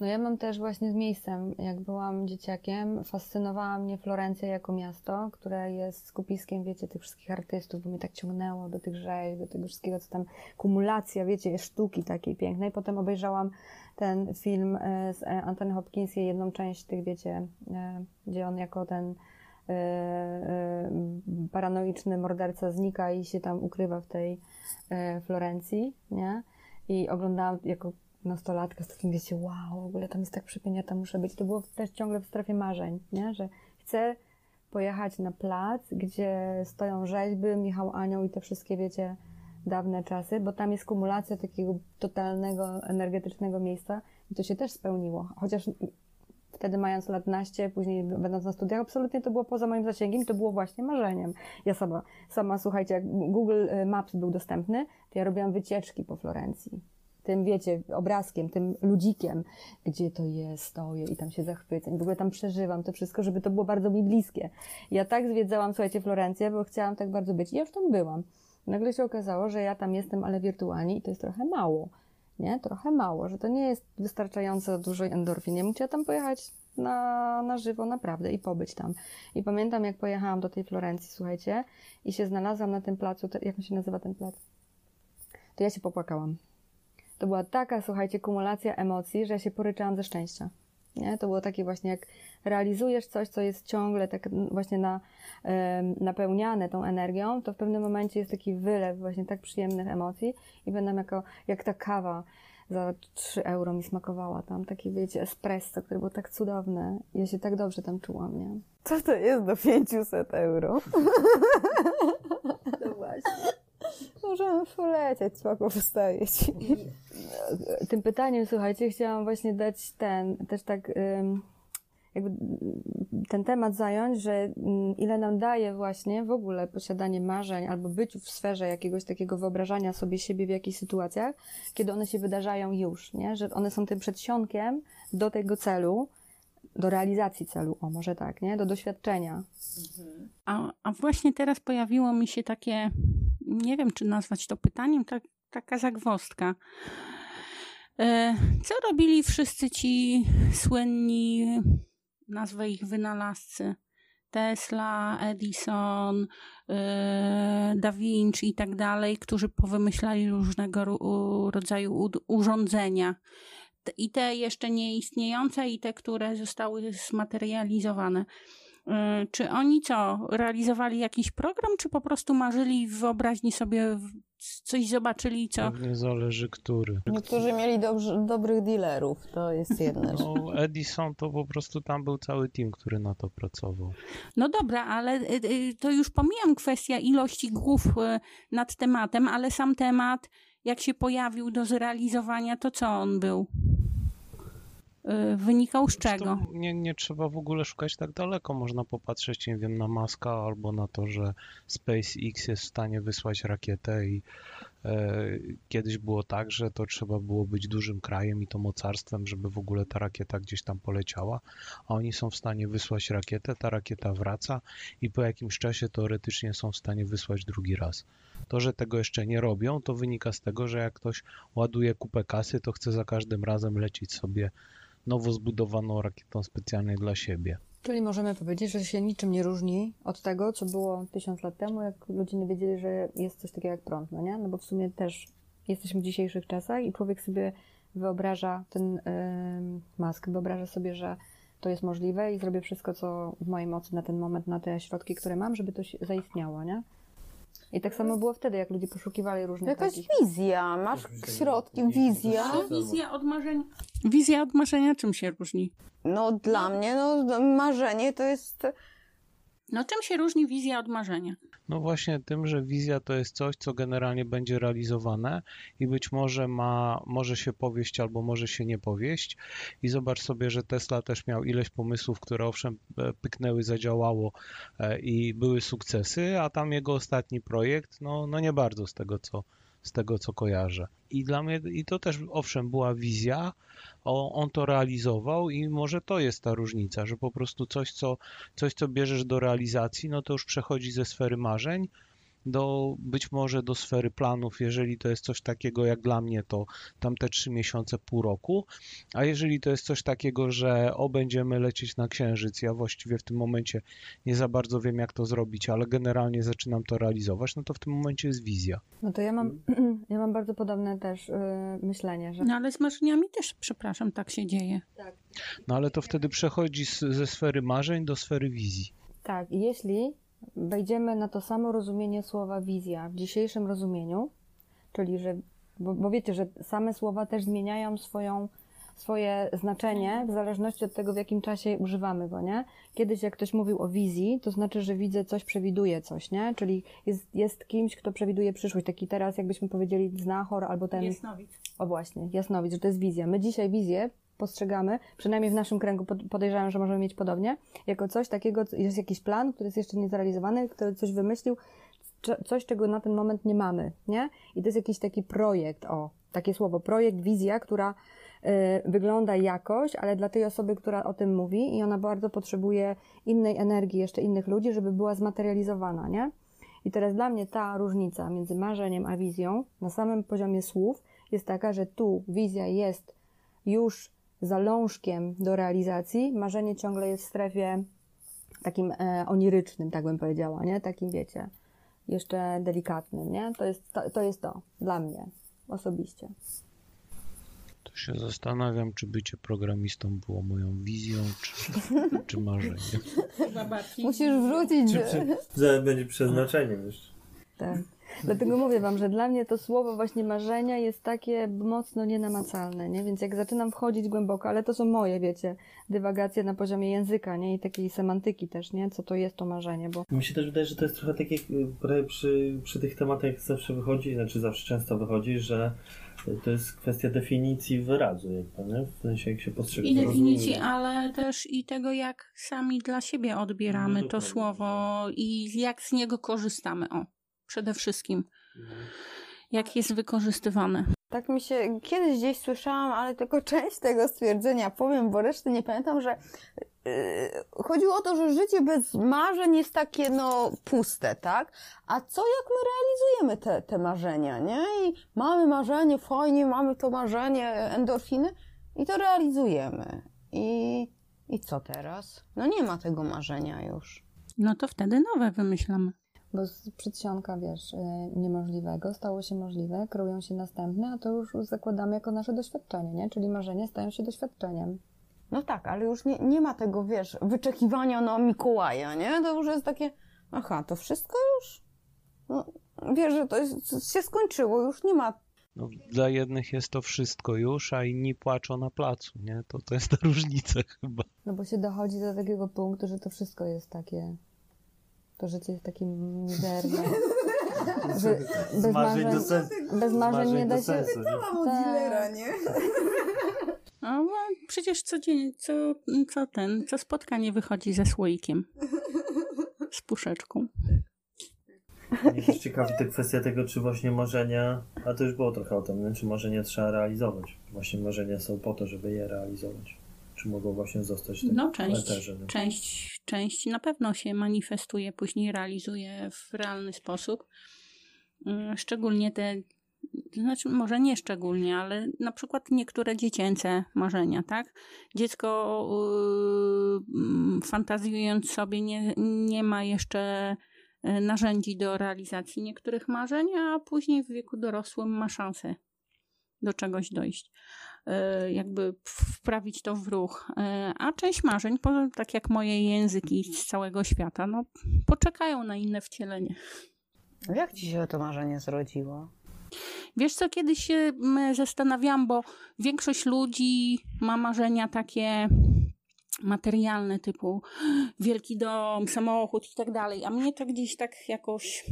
No ja mam też właśnie z miejscem. Jak byłam dzieciakiem, fascynowała mnie Florencja jako miasto, które jest skupiskiem, wiecie, tych wszystkich artystów, bo mnie tak ciągnęło do tych rzeźb, do tego wszystkiego, co tam, kumulacja, wiecie, sztuki takiej pięknej. Potem obejrzałam ten film e, z e, Anthony Hopkins, jedną część tych, wiecie, e, gdzie on jako ten paranoiczny morderca znika i się tam ukrywa w tej Florencji, nie? I oglądałam jako nastolatka z takim, wiecie, wow, w ogóle tam jest tak przypięta, muszę być. To było też ciągle w strefie marzeń, nie? Że chcę pojechać na plac, gdzie stoją rzeźby, Michał Anioł i te wszystkie, wiecie, dawne czasy, bo tam jest kumulacja takiego totalnego, energetycznego miejsca i to się też spełniło. Chociaż wtedy mając lat naście, później będąc na studiach, absolutnie to było poza moim zasięgiem to było właśnie marzeniem. Ja sama, sama słuchajcie, jak Google Maps był dostępny, to ja robiłam wycieczki po Florencji tym, wiecie, obrazkiem, tym ludzikiem, gdzie to jest, stoję i tam się zachwycam. W ogóle tam przeżywam to wszystko, żeby to było bardzo mi bliskie. Ja tak zwiedzałam, słuchajcie, Florencję, bo chciałam tak bardzo być. I ja już tam byłam. Nagle się okazało, że ja tam jestem, ale wirtualnie i to jest trochę mało. Nie? Trochę mało, że to nie jest wystarczająco dużo endorfin. Ja chciała tam pojechać na, na żywo, naprawdę, i pobyć tam. I pamiętam, jak pojechałam do tej Florencji, słuchajcie, i się znalazłam na tym placu, jak się nazywa ten plac? To ja się popłakałam. To była taka, słuchajcie, kumulacja emocji, że ja się poryczałam ze szczęścia. Nie? To było takie właśnie, jak realizujesz coś, co jest ciągle tak właśnie na, napełniane tą energią, to w pewnym momencie jest taki wylew właśnie tak przyjemnych emocji i będę jako, jak ta kawa za 3 euro mi smakowała tam, takie wiecie, espresso, które było tak cudowne. Ja się tak dobrze tam czułam, nie? Co to jest do 500 euro? (laughs) No właśnie. Możemy polecieć, spoko wstawić. Tym pytaniem, słuchajcie, chciałam właśnie dać ten, też tak jakby ten temat zająć, że ile nam daje właśnie w ogóle posiadanie marzeń albo być w sferze jakiegoś takiego wyobrażania sobie siebie w jakichś sytuacjach, kiedy one się wydarzają już, nie? Że one są tym przedsionkiem do tego celu, do realizacji celu, o może tak, nie? Do doświadczenia. A, a właśnie teraz pojawiło mi się takie, nie wiem czy nazwać to pytaniem, tak, taka zagwostka. E, co robili wszyscy ci słynni, nazwę ich wynalazcy Tesla, Edison, e, Da Vinci i tak dalej, którzy powymyślali różnego ro- rodzaju urządzenia. I te jeszcze nieistniejące, i te, które zostały zmaterializowane. E, Czy oni co, realizowali jakiś program, czy po prostu marzyli w wyobraźni sobie coś zobaczyli, co. Pewnie zależy który. Niektórzy mieli dobrzy, dobrych dealerów, to jest jedna rzecz. No, Edison to po prostu tam był cały team, który na to pracował. No dobra, ale y, y, to już pomijam kwestię ilości głów y, nad tematem, ale sam temat, jak się pojawił do zrealizowania, to co on był? Y, Wynikał z czego? Nie, nie trzeba w ogóle szukać tak daleko. Można popatrzeć, nie wiem, na Maska albo na to, że SpaceX jest w stanie wysłać rakietę i e, kiedyś było tak, że to trzeba było być dużym krajem i to mocarstwem, żeby w ogóle ta rakieta gdzieś tam poleciała, a oni są w stanie wysłać rakietę, ta rakieta wraca i po jakimś czasie teoretycznie są w stanie wysłać drugi raz. To, że tego jeszcze nie robią, to wynika z tego, że jak ktoś ładuje kupę kasy, to chce za każdym razem lecieć sobie nowo zbudowaną rakietą specjalnie dla siebie. Czyli możemy powiedzieć, że się niczym nie różni od tego, co było tysiąc lat temu, jak ludzie nie wiedzieli, że jest coś takiego jak prąd, no nie? No bo w sumie też jesteśmy w dzisiejszych czasach i człowiek sobie wyobraża, ten yy, Musk wyobraża sobie, że to jest możliwe i zrobię wszystko, co w mojej mocy na ten moment, na te środki, które mam, żeby to zaistniało, nie? I tak samo było wtedy, jak ludzie poszukiwali różnych Jakaś takich... wizja, masz środki, wizja. Wizja od marzenia. Wizja od marzenia czym się różni? No dla mnie, no marzenie to jest... No czym się różni wizja od marzenia? No właśnie tym, że wizja to jest coś, co generalnie będzie realizowane i być może ma, może się powieść albo może się nie powieść. I zobacz sobie, że Tesla też miał ileś pomysłów, które owszem e, pyknęły, zadziałało e, i były sukcesy, a tam jego ostatni projekt, no, no nie bardzo z tego, co, z tego, co kojarzę. I dla mnie, i to też owszem była wizja, o, on to realizował i może to jest ta różnica, że po prostu coś, co, coś, co bierzesz do realizacji, no to już przechodzi ze sfery marzeń do być może do sfery planów, jeżeli to jest coś takiego jak dla mnie, to tamte trzy miesiące, pół roku, a jeżeli to jest coś takiego, że o będziemy lecieć na księżyc, ja właściwie w tym momencie nie za bardzo wiem jak to zrobić, ale generalnie zaczynam to realizować, no to w tym momencie jest wizja. No to ja mam, (clears throat) ja mam bardzo podobne też yy, myślenie, że No ale z marzeniami też, przepraszam, tak się dzieje. No ale to wtedy przechodzi z, ze sfery marzeń do sfery wizji. Tak, i jeśli wejdziemy na to samo rozumienie słowa wizja w dzisiejszym rozumieniu, czyli że, bo, bo wiecie, że same słowa też zmieniają swoją, swoje znaczenie w zależności od tego, w jakim czasie używamy go, nie? Kiedyś jak ktoś mówił o wizji, to znaczy, że widzę coś, przewiduje coś, nie? Czyli jest, jest kimś, kto przewiduje przyszłość. Taki teraz, jakbyśmy powiedzieli, znachor albo ten... Jasnowic. O właśnie, jasnowic, że to jest wizja. My dzisiaj wizję postrzegamy, przynajmniej w naszym kręgu pod- podejrzewam, że możemy mieć podobnie, jako coś takiego, jest jakiś plan, który jest jeszcze niezrealizowany, który coś wymyślił, coś, czego na ten moment nie mamy, nie? I to jest jakiś taki projekt, o, takie słowo, projekt, wizja, która y, wygląda jakoś, ale dla tej osoby, która o tym mówi i ona bardzo potrzebuje innej energii, jeszcze innych ludzi, żeby była zmaterializowana, nie? I teraz dla mnie ta różnica między marzeniem a wizją na samym poziomie słów jest taka, że tu wizja jest już zalążkiem do realizacji, marzenie ciągle jest w strefie takim e, onirycznym, tak bym powiedziała, nie? Takim, wiecie, jeszcze delikatnym, nie? To jest to, to, jest to dla mnie osobiście. To się zastanawiam, czy bycie programistą było moją wizją, czy, czy marzeniem. Musisz wrzucić, Czy że będzie przeznaczeniem jeszcze. Tak. Dlatego mówię wam, że dla mnie to słowo właśnie marzenia jest takie mocno nienamacalne, nie? Więc jak zaczynam wchodzić głęboko, ale to są moje, wiecie, dywagacje na poziomie języka, nie? I takiej semantyki też, nie? Co to jest to marzenie, bo Mi się też wydaje, że to jest trochę tak y, prawie przy, przy tych tematach zawsze wychodzi, znaczy zawsze często wychodzi, że to jest kwestia definicji wyrazu, jakby, nie? W sensie jak się postrzega. I definicji, ale też i tego, jak sami dla siebie odbieramy No, to słowo i jak z niego korzystamy. O, przede wszystkim. Jak jest wykorzystywane. Tak mi się kiedyś gdzieś słyszałam, ale tylko część tego stwierdzenia powiem, bo reszty nie pamiętam, że yy, chodziło o to, że życie bez marzeń jest takie no puste, tak? A co jak my realizujemy te, te marzenia, nie? I mamy marzenie, fajnie, mamy to marzenie, endorfiny i to realizujemy. I, I co teraz? No nie ma tego marzenia już. No to wtedy nowe wymyślamy. Bo z przedsionka, wiesz, y, niemożliwego stało się możliwe, kreują się następne, a to już zakładamy jako nasze doświadczenie, nie? Czyli marzenia stają się doświadczeniem. No tak, ale już nie, nie ma tego, wiesz, wyczekiwania na Mikołaja, nie? To już jest takie, aha, to wszystko już? No, wiesz, że to jest, się skończyło, już nie ma No, dla jednych jest to wszystko już, a inni płaczą na placu, nie? To, to jest ta (laughs) różnica chyba. No bo się dochodzi do takiego punktu, że to wszystko jest takie, to życie jest takie mizerne. Że (laughs) bez marzeń do sensu. bez marzeń nie do da się... sensu, nie? Mam Tak. dealera, nie? A bo przecież codziennie, co, co ten, co spotkanie wychodzi ze słoikiem. Z puszeczką. Mnie też ciekawi ta kwestia tego, czy właśnie marzenia, a to już było trochę o tym, nie? czy marzenia trzeba realizować. Właśnie marzenia są po to, żeby je realizować. Czy mogą właśnie zostać tak No część, eterze, nie? część, część na pewno się manifestuje, później realizuje w realny sposób. Mm, Szczególnie te, to znaczy może nie szczególnie, ale na przykład niektóre dziecięce marzenia, tak? Dziecko yy, mm, fantazjując sobie nie, nie ma jeszcze y, narzędzi do realizacji niektórych marzeń, a później w wieku dorosłym ma szansę do czegoś dojść. Y, jakby wprawić to w ruch. Y, A część marzeń, tak jak moje języki z całego świata, no, poczekają na inne wcielenie. Jak ci się to marzenie zrodziło? Wiesz co, kiedyś się zastanawiałam, bo większość ludzi ma marzenia takie materialne, typu wielki dom, samochód i tak dalej, a mnie to gdzieś tak jakoś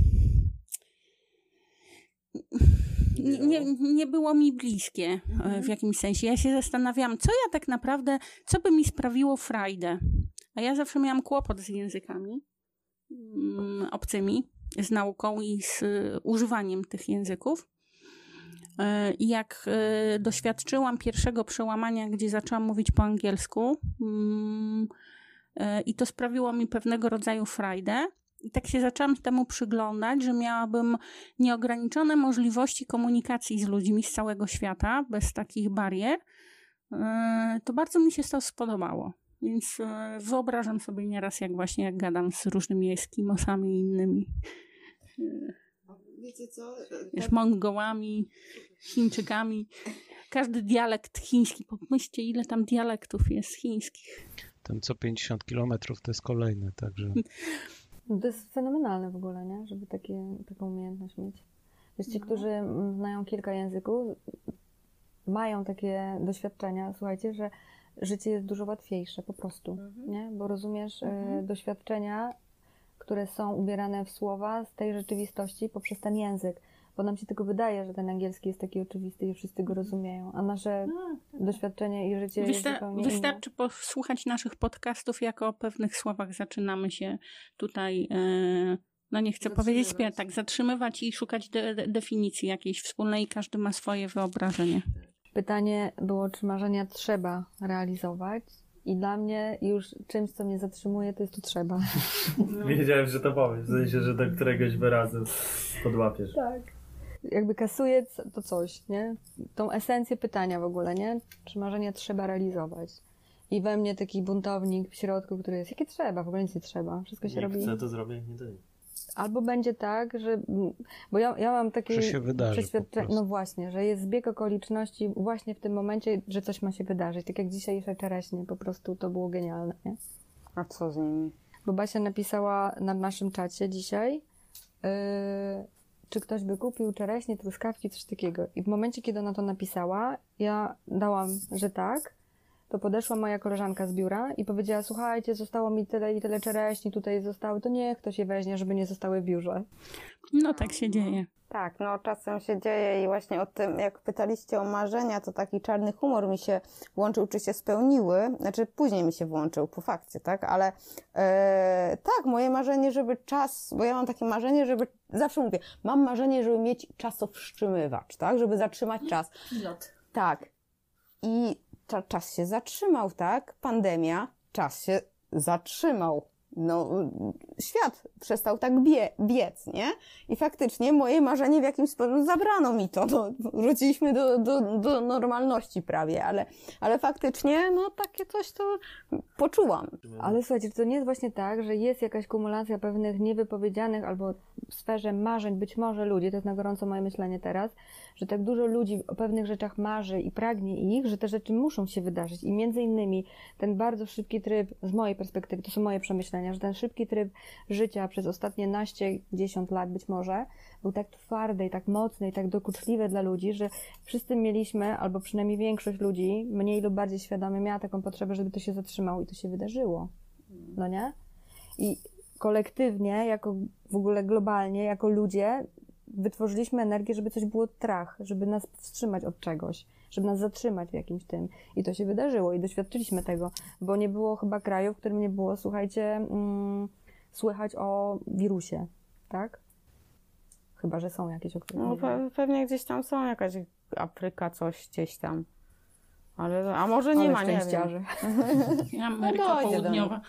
nie, nie, nie było mi bliskie e, w jakimś sensie. Ja się zastanawiałam, co ja tak naprawdę, co by mi sprawiło frajdę. A ja zawsze miałam kłopot z językami mm, obcymi, z nauką i z y, używaniem tych języków. E, I jak e, doświadczyłam pierwszego przełamania, gdzie zaczęłam mówić po angielsku, mm, e, i to sprawiło mi pewnego rodzaju frajdę. I tak się zaczęłam temu przyglądać, że miałabym nieograniczone możliwości komunikacji z ludźmi z całego świata, bez takich barier. E, To bardzo mi się to spodobało. Więc e, wyobrażam sobie nieraz, jak właśnie jak gadam z różnymi Eskimosami i innymi. Wiecie co? Wiesz, Mongołami, Chińczykami. Każdy dialekt chiński. Pomyślcie, ile tam dialektów jest chińskich. Ten co 50 kilometrów to jest kolejny, także (laughs) To jest fenomenalne w ogóle, nie? Żeby takie, taką umiejętność mieć. Wiesz, ci, którzy mm, znają kilka języków, mają takie doświadczenia, słuchajcie, że życie jest dużo łatwiejsze po prostu, nie? Bo rozumiesz e, doświadczenia, które są ubierane w słowa z tej rzeczywistości poprzez ten język. Bo nam się tylko wydaje, że ten angielski jest taki oczywisty i wszyscy go rozumieją, a nasze doświadczenie i życie jest Wysta- zupełnie inne. wystarczy posłuchać naszych podcastów, jak o pewnych słowach zaczynamy się tutaj, e, no nie chcę powiedzieć, tak, zatrzymywać i szukać de- de- definicji jakiejś wspólnej i każdy ma swoje wyobrażenie. Pytanie było, czy marzenia trzeba realizować. I dla mnie już czymś, co mnie zatrzymuje, to jest to trzeba. (laughs) Wiedziałem, że to powiesz, w sensie, że do któregoś wyrazu podłapiesz. Tak. Jakby kasuje to coś, nie? Tą esencję pytania w ogóle, nie? Czy marzenia trzeba realizować? I we mnie taki buntownik w środku, który jest, jakie trzeba? W ogóle nic nie trzeba. Wszystko się Jak robi. chcę, to zrobię, nie nie. Albo będzie tak, że. Bo ja, ja mam takie. Przeświadczenie. No właśnie, że jest zbieg okoliczności właśnie w tym momencie, że coś ma się wydarzyć. Tak jak dzisiejsze czereśnie, po prostu to było genialne, nie? A co z nimi? Bo Basia napisała na naszym czacie dzisiaj, yy, czy ktoś by kupił czereśnie, truskawki, coś takiego. I w momencie, kiedy ona to napisała, ja dałam, że tak. To podeszła moja koleżanka z biura i powiedziała, słuchajcie, zostało mi tyle i tyle czereśni, tutaj zostały, to niech ktoś je weźmie, żeby nie zostały w biurze. No tak się dzieje. Tak, no czasem się dzieje i właśnie o tym, jak pytaliście o marzenia, to taki czarny humor mi się włączył, czy się spełniły. Znaczy później mi się włączył, po fakcie, tak? Ale e, tak, moje marzenie, żeby czas, bo ja mam takie marzenie, żeby, zawsze mówię, mam marzenie, żeby mieć czasowstrzymywacz, tak? Żeby zatrzymać czas. Pilot. Tak. I czas się zatrzymał, tak? Pandemia, czas się zatrzymał. No, świat przestał tak bie, biec, nie? I faktycznie moje marzenie w jakimś sposób zabrano mi to. No, wróciliśmy do, do, do normalności prawie, ale, ale faktycznie, no, takie coś to poczułam. Ale słuchajcie, czy to nie jest właśnie tak, że jest jakaś kumulacja pewnych niewypowiedzianych albo w sferze marzeń być może ludzi, to jest na gorąco moje myślenie teraz, że tak dużo ludzi o pewnych rzeczach marzy i pragnie ich, że te rzeczy muszą się wydarzyć. I między innymi ten bardzo szybki tryb, z mojej perspektywy, to są moje przemyślenia, że ten szybki tryb życia przez ostatnie naście, dziesiąt lat być może, był tak twardy i tak mocny i tak dokuczliwy dla ludzi, że wszyscy mieliśmy, albo przynajmniej większość ludzi, mniej lub bardziej świadomie miała taką potrzebę, żeby to się zatrzymało i to się wydarzyło. No nie? I kolektywnie, jako w ogóle globalnie, jako ludzie, wytworzyliśmy energię, żeby coś było trach, żeby nas wstrzymać od czegoś, żeby nas zatrzymać w jakimś tym. I to się wydarzyło i doświadczyliśmy tego, bo nie było chyba kraju, w którym nie było, słuchajcie, mm, słychać o wirusie, tak? Chyba, że są jakieś, o których No, pe- pewnie gdzieś tam są jakaś Afryka, coś gdzieś tam. Ale, a może nie Ale ma, nie wiem. (laughs) Ameryka No Południowa.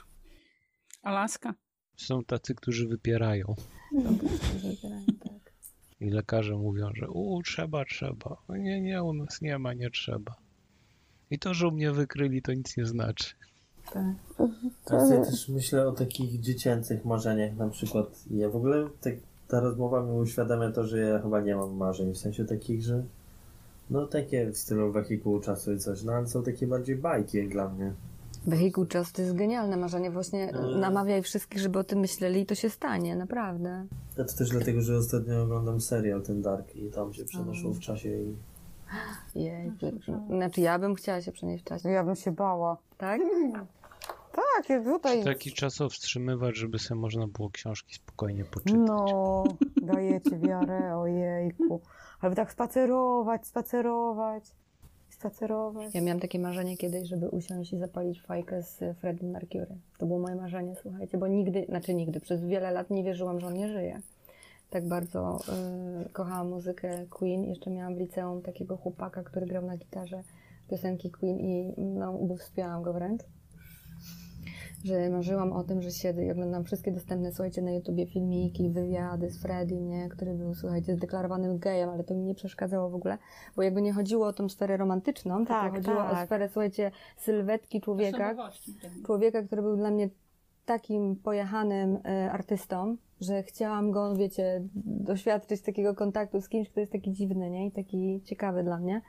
Alaska. Są tacy, którzy wypierają. tak. I lekarze mówią, że u, trzeba, trzeba. Nie, nie, u nas nie ma, nie trzeba. I to, że u mnie wykryli, to nic nie znaczy. tak. Teraz ja też myślę o takich dziecięcych marzeniach, na przykład ja w ogóle tak, ta rozmowa mi uświadamia to, że ja chyba nie mam marzeń, w sensie takich, że no takie w stylu wehikułu czasu i coś, no ale są takie bardziej bajki jak dla mnie. Wehikuł czasu to jest genialne marzenie. Właśnie Mm. namawiaj wszystkich, żeby o tym myśleli i to się stanie, naprawdę. A to też dlatego, że ostatnio oglądam serial ten Dark i tam się przenoszą w czasie i Jej. Znaczy ja bym chciała się przenieść w czasie. Ja bym się bała. Tak? Tak, jak tutaj. Taki czasowstrzymywacz, żeby sobie można było książki spokojnie poczytać. No, dajecie wiarę, ojejku. Ale tak spacerować, spacerować, spacerować. Ja miałam takie marzenie kiedyś, żeby usiąść i zapalić fajkę z Freddie Mercury. To było moje marzenie, słuchajcie, bo nigdy, znaczy nigdy, przez wiele lat nie wierzyłam, że on nie żyje. Tak bardzo y, kochałam muzykę Queen. Jeszcze miałam w liceum takiego chłopaka, który grał na gitarze piosenki Queen i no, ubóstwiałam go wręcz. Że marzyłam o tym, że siedzę i oglądam wszystkie dostępne, słuchajcie, na YouTubie filmiki, wywiady z Freddie, nie? który był, słuchajcie, zdeklarowanym gejem, ale to mi nie przeszkadzało w ogóle, bo jakby nie chodziło o tą sferę romantyczną, Tak, tylko chodziło o tak. sferę, słuchajcie, sylwetki człowieka, Osobowości. człowieka, który był dla mnie takim pojechanym e, artystą, że chciałam go, wiecie, doświadczyć takiego kontaktu z kimś, kto jest taki dziwny, nie? I taki ciekawy dla mnie.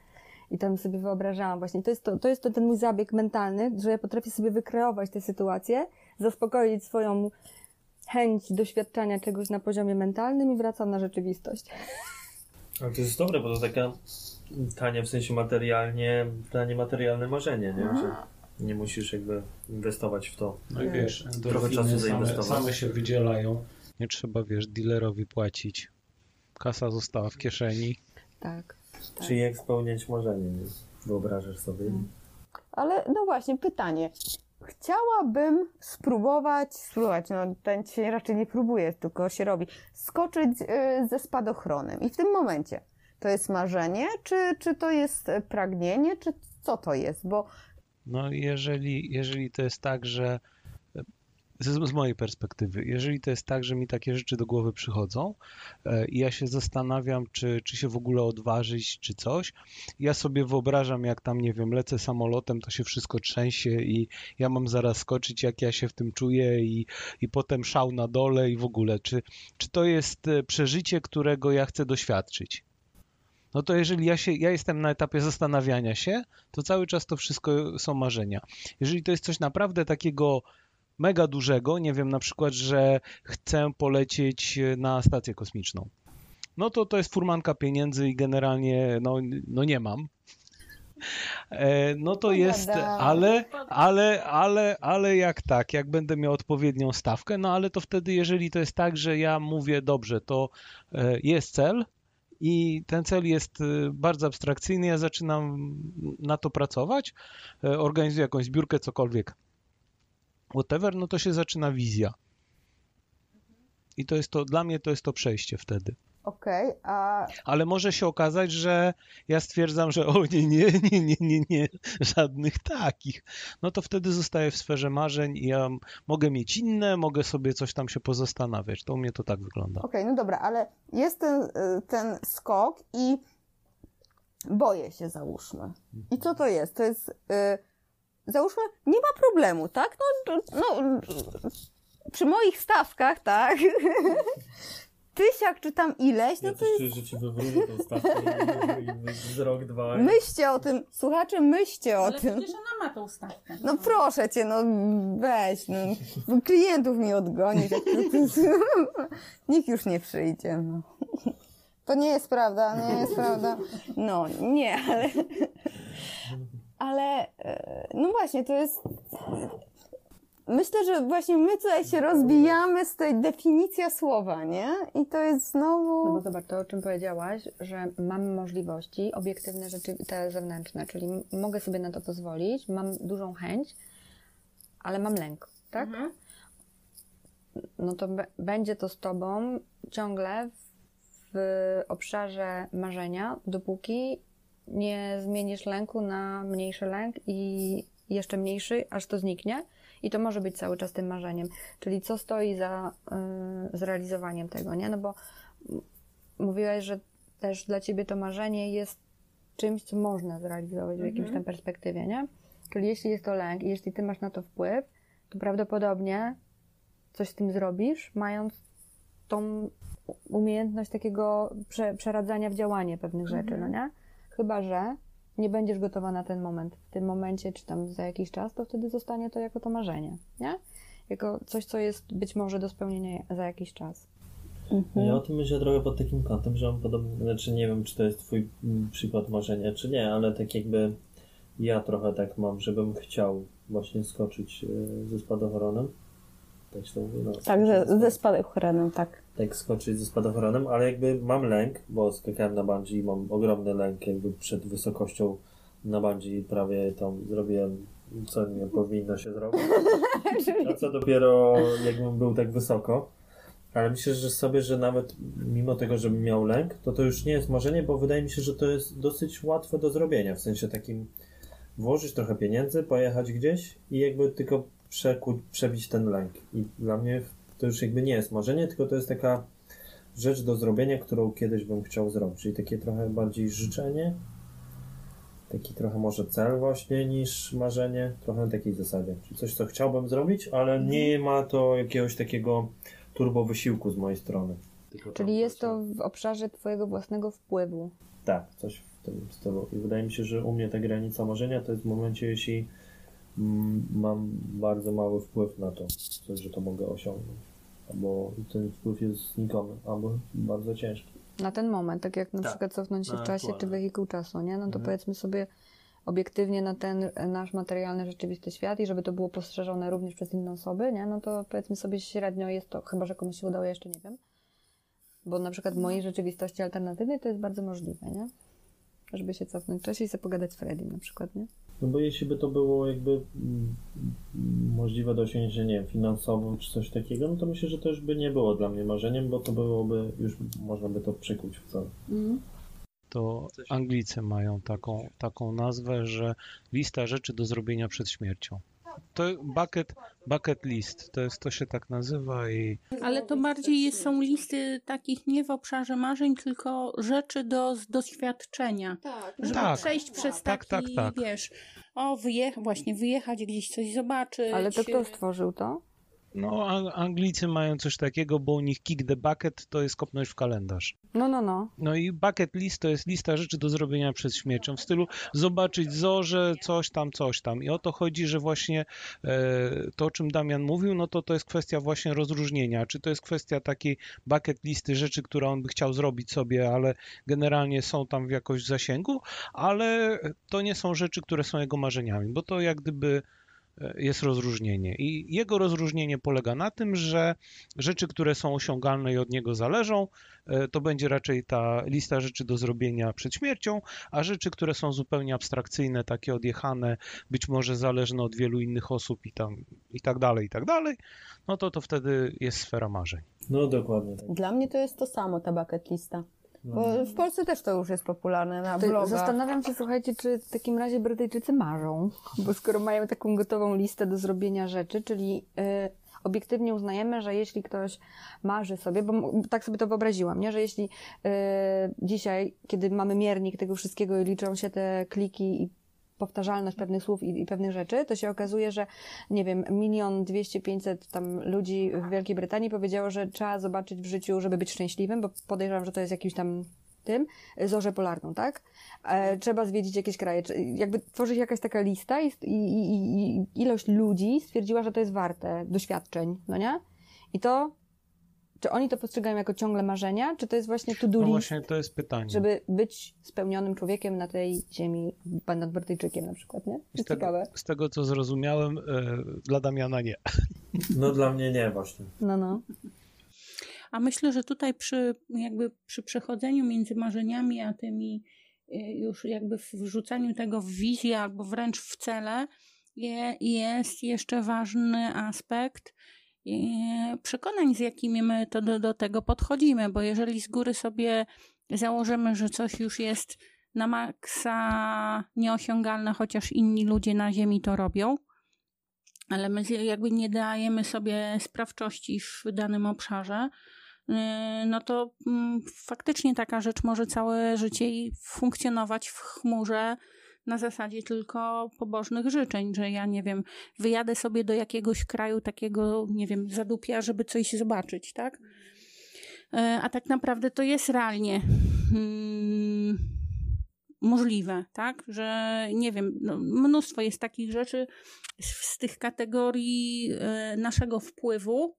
I tam sobie wyobrażałam właśnie. To jest to, to jest to ten mój zabieg mentalny, że ja potrafię sobie wykreować tę sytuację, zaspokoić swoją chęć doświadczania czegoś na poziomie mentalnym i wracam na rzeczywistość. Ale to jest dobre, bo to taka tanie w sensie materialnie, tanie materialne marzenie, nie? Że nie musisz jakby inwestować w to. No i wiesz, Trochę czasu same, zainwestować. same się wydzielają. Nie trzeba, wiesz, dealerowi płacić. Kasa została w kieszeni. Tak. Tak. Czy jak spełniać marzenie, nie? Wyobrażasz sobie? Ale no właśnie, pytanie. Chciałabym spróbować, spróbować, no ten się raczej nie próbuje, tylko się robi, skoczyć y, ze spadochronem. I w tym momencie to jest marzenie, czy, czy to jest e, pragnienie, czy co to jest? Bo No jeżeli, jeżeli to jest tak, że z, z mojej perspektywy, jeżeli to jest tak, że mi takie rzeczy do głowy przychodzą e, i ja się zastanawiam, czy, czy się w ogóle odważyć, czy coś, ja sobie wyobrażam, jak tam, nie wiem, lecę samolotem, to się wszystko trzęsie i ja mam zaraz skoczyć, jak ja się w tym czuję i, i potem szał na dole i w ogóle, czy, czy to jest e, przeżycie, którego ja chcę doświadczyć? No to jeżeli ja się, ja jestem na etapie zastanawiania się, to cały czas to wszystko są marzenia. Jeżeli to jest coś naprawdę takiego mega dużego, nie wiem, na przykład, że chcę polecieć na stację kosmiczną, no to to jest furmanka pieniędzy i generalnie no, no nie mam. E, No to jest, ale, ale, ale, ale jak tak, jak będę miał odpowiednią stawkę, no ale to wtedy, jeżeli to jest tak, że ja mówię, dobrze, to e, jest cel, i ten cel jest y, bardzo abstrakcyjny. Ja zaczynam na to pracować, e, organizuję jakąś zbiórkę, cokolwiek, whatever, no to się zaczyna wizja. I to jest to, dla mnie to jest to przejście wtedy. Okej, a Ale może się okazać, że ja stwierdzam, że o nie, nie, nie, nie, nie, nie, żadnych takich. No to wtedy zostaję w sferze marzeń i ja mogę mieć inne, mogę sobie coś tam się pozastanawiać. To u mnie to tak wygląda. Okej, no dobra, ale jest ten, y, ten skok i boję się, załóżmy. I co to jest? To jest, y, załóżmy, nie ma problemu, tak? No, no, przy moich stawkach, tak? (laughs) Tysiak czy tam ileś, no Ja to jest... czuję, że ci wywrócę tą stawkę z rok, dwa. Myślcie o tym, słuchacze, myślcie o Ale tym. przecież ona ma tą stawkę. No proszę cię, no weź, no. Klientów mi odgonić. (laughs) Nikt już nie przyjdzie, no. To nie jest prawda, nie jest prawda. No, nie, ale... (laughs) Ale, e, no właśnie, to jest... Myślę, że właśnie my tutaj się rozbijamy z tej definicja słowa, nie? I to jest No znowu... bo zobacz, to o czym powiedziałaś, że mamy możliwości, obiektywne rzeczy, te zewnętrzne, czyli mogę sobie na to pozwolić, mam dużą chęć, ale mam lęk, tak? Mhm. No to będzie to z tobą ciągle w obszarze marzenia, dopóki nie zmienisz lęku na mniejszy lęk i jeszcze mniejszy, aż to zniknie. I to może być cały czas tym marzeniem. Czyli co stoi za y, zrealizowaniem tego, nie? No bo mówiłaś, że też dla ciebie to marzenie jest czymś, co można zrealizować w jakimś tam perspektywie, nie? Czyli jeśli jest to lęk i jeśli ty masz na to wpływ, to prawdopodobnie coś z tym zrobisz, mając tą umiejętność takiego prze, przeradzania w działanie pewnych rzeczy, no nie? Chyba, że nie będziesz gotowa na ten moment. W tym momencie, czy tam za jakiś czas, to wtedy zostanie to jako to marzenie, nie? Jako coś, co jest być może do spełnienia za jakiś czas. No Ja o tym myślę trochę pod takim kątem, że mam podobny, znaczy nie wiem, czy to jest twój mm, przykład marzenia, czy nie, ale tak jakby ja trochę tak mam, żebym chciał właśnie skoczyć e, ze spadochronu. Tak się to mówi, no. Tak, ze, ze spadochronem, tak. Tak skoczyć ze spadochronem, ale jakby mam lęk, bo skakałem na bungee i mam ogromny lęk jakby przed wysokością na bungee prawie tam zrobiłem co nie powinno się zrobić. A co dopiero jakbym był tak wysoko. Ale myślę, że sobie, że nawet mimo tego, żebym miał lęk, to to już nie jest marzenie, bo wydaje mi się, że to jest dosyć łatwe do zrobienia. W sensie takim włożyć trochę pieniędzy, pojechać gdzieś i jakby tylko przekuć, przebić ten lęk. I dla mnie to już jakby nie jest marzenie, tylko to jest taka rzecz do zrobienia, którą kiedyś bym chciał zrobić. Czyli takie trochę bardziej życzenie, taki trochę może cel właśnie niż marzenie, trochę na takiej zasadzie. Czyli coś, co chciałbym zrobić, ale nie ma to jakiegoś takiego turbo wysiłku z mojej strony. Tylko tam Czyli jest to właśnie- w obszarze twojego własnego wpływu. Tak, coś w tym stylu. I wydaje mi się, że u mnie ta granica marzenia to jest w momencie, jeśli mam bardzo mały wpływ na to, że to mogę osiągnąć. Albo ten wpływ jest znikomy, albo bardzo ciężki. Na ten moment, tak jak na Tak, przykład cofnąć się w czasie, czy wehikuł czasu, nie? No to Mhm. powiedzmy sobie obiektywnie na ten nasz materialny, rzeczywisty świat i żeby to było postrzeżone również przez inne osoby, nie? No to powiedzmy sobie średnio jest to, chyba że komuś się udało, ja jeszcze nie wiem. Bo na przykład w mojej rzeczywistości alternatywnej to jest bardzo możliwe, nie? Żeby się cofnąć w czasie i sobie pogadać z Fredim na przykład, nie? No bo jeśli by to było jakby mm, możliwe do osiągnięcia, nie wiem, finansowo czy coś takiego, no to myślę, że to już by nie było dla mnie marzeniem, bo to byłoby, już można by to przykuć w cel. To Anglicy mają taką, taką nazwę, że lista rzeczy do zrobienia przed śmiercią. To bucket, bucket list, to, jest, to się tak nazywa i Ale to bardziej jest, są listy takich nie w obszarze marzeń, tylko rzeczy do doświadczenia. Żeby Tak. przejść przez Tak, taki, tak, tak. wiesz, o, wyje- właśnie wyjechać gdzieś coś zobaczyć. Ale to kto stworzył to? No, Anglicy mają coś takiego, bo u nich kick the bucket to jest kopnąć w kalendarz. No, no, no. No i bucket list to jest lista rzeczy do zrobienia przed śmiercią, w stylu zobaczyć zorze, coś tam, coś tam. I o to chodzi, że właśnie e, to, o czym Damian mówił, no to to jest kwestia właśnie rozróżnienia. Czy to jest kwestia takiej bucket listy rzeczy, które on by chciał zrobić sobie, ale generalnie są tam w jakoś zasięgu, ale to nie są rzeczy, które są jego marzeniami, bo to jak gdyby jest rozróżnienie. I jego rozróżnienie polega na tym, że rzeczy, które są osiągalne i od niego zależą, e, to będzie raczej ta lista rzeczy do zrobienia przed śmiercią, a rzeczy, które są zupełnie abstrakcyjne, takie odjechane, być może zależne od wielu innych osób i, tam, i tak dalej, i tak dalej, no to to wtedy jest sfera marzeń. No dokładnie tak. Dla mnie to jest to samo, ta bucket lista. Bo w Polsce też to już jest popularne na To blogach. zastanawiam się, słuchajcie, czy w takim razie Brytyjczycy marzą, bo skoro mają taką gotową listę do zrobienia rzeczy, czyli y, obiektywnie uznajemy, że jeśli ktoś marzy sobie, bo tak sobie to wyobraziłam, nie? że jeśli y, dzisiaj, kiedy mamy miernik tego wszystkiego i liczą się te kliki i powtarzalność pewnych słów i, i pewnych rzeczy, to się okazuje, że nie wiem, milion dwieście, pięćset tam ludzi w Wielkiej Brytanii powiedziało, że trzeba zobaczyć w życiu, żeby być szczęśliwym, bo podejrzewam, że to jest jakimś tam tym, zorzę polarną, tak? E, trzeba zwiedzić jakieś kraje. Jakby tworzy się jakaś taka lista i, i, i ilość ludzi stwierdziła, że to jest warte doświadczeń, no nie? I to, czy oni to postrzegają jako ciągle marzenia, czy to jest właśnie to-do No list, właśnie to jest pytanie. żeby być spełnionym człowiekiem na tej ziemi, będąc Brytyjczykiem na przykład, nie? To z jest tego, ciekawe. z tego, co zrozumiałem, e, dla Damiana nie. (laughs) no dla mnie nie właśnie. No, no. A myślę, że tutaj przy, jakby przy przechodzeniu między marzeniami a tymi y, już jakby wrzucaniu tego w wizję albo wręcz w cele je, jest jeszcze ważny aspekt przekonań, z jakimi my to do, do tego podchodzimy, bo jeżeli z góry sobie założymy, że coś już jest na maksa nieosiągalne, chociaż inni ludzie na ziemi to robią, ale my jakby nie dajemy sobie sprawczości w danym obszarze, yy, no to mm, faktycznie taka rzecz może całe życie funkcjonować w chmurze na zasadzie tylko pobożnych życzeń, że ja nie wiem, wyjadę sobie do jakiegoś kraju takiego, nie wiem, zadupia, żeby coś zobaczyć, tak? Yy, A tak naprawdę to jest realnie mm, możliwe, tak? Że nie wiem, no, mnóstwo jest takich rzeczy z, z tych kategorii e, naszego wpływu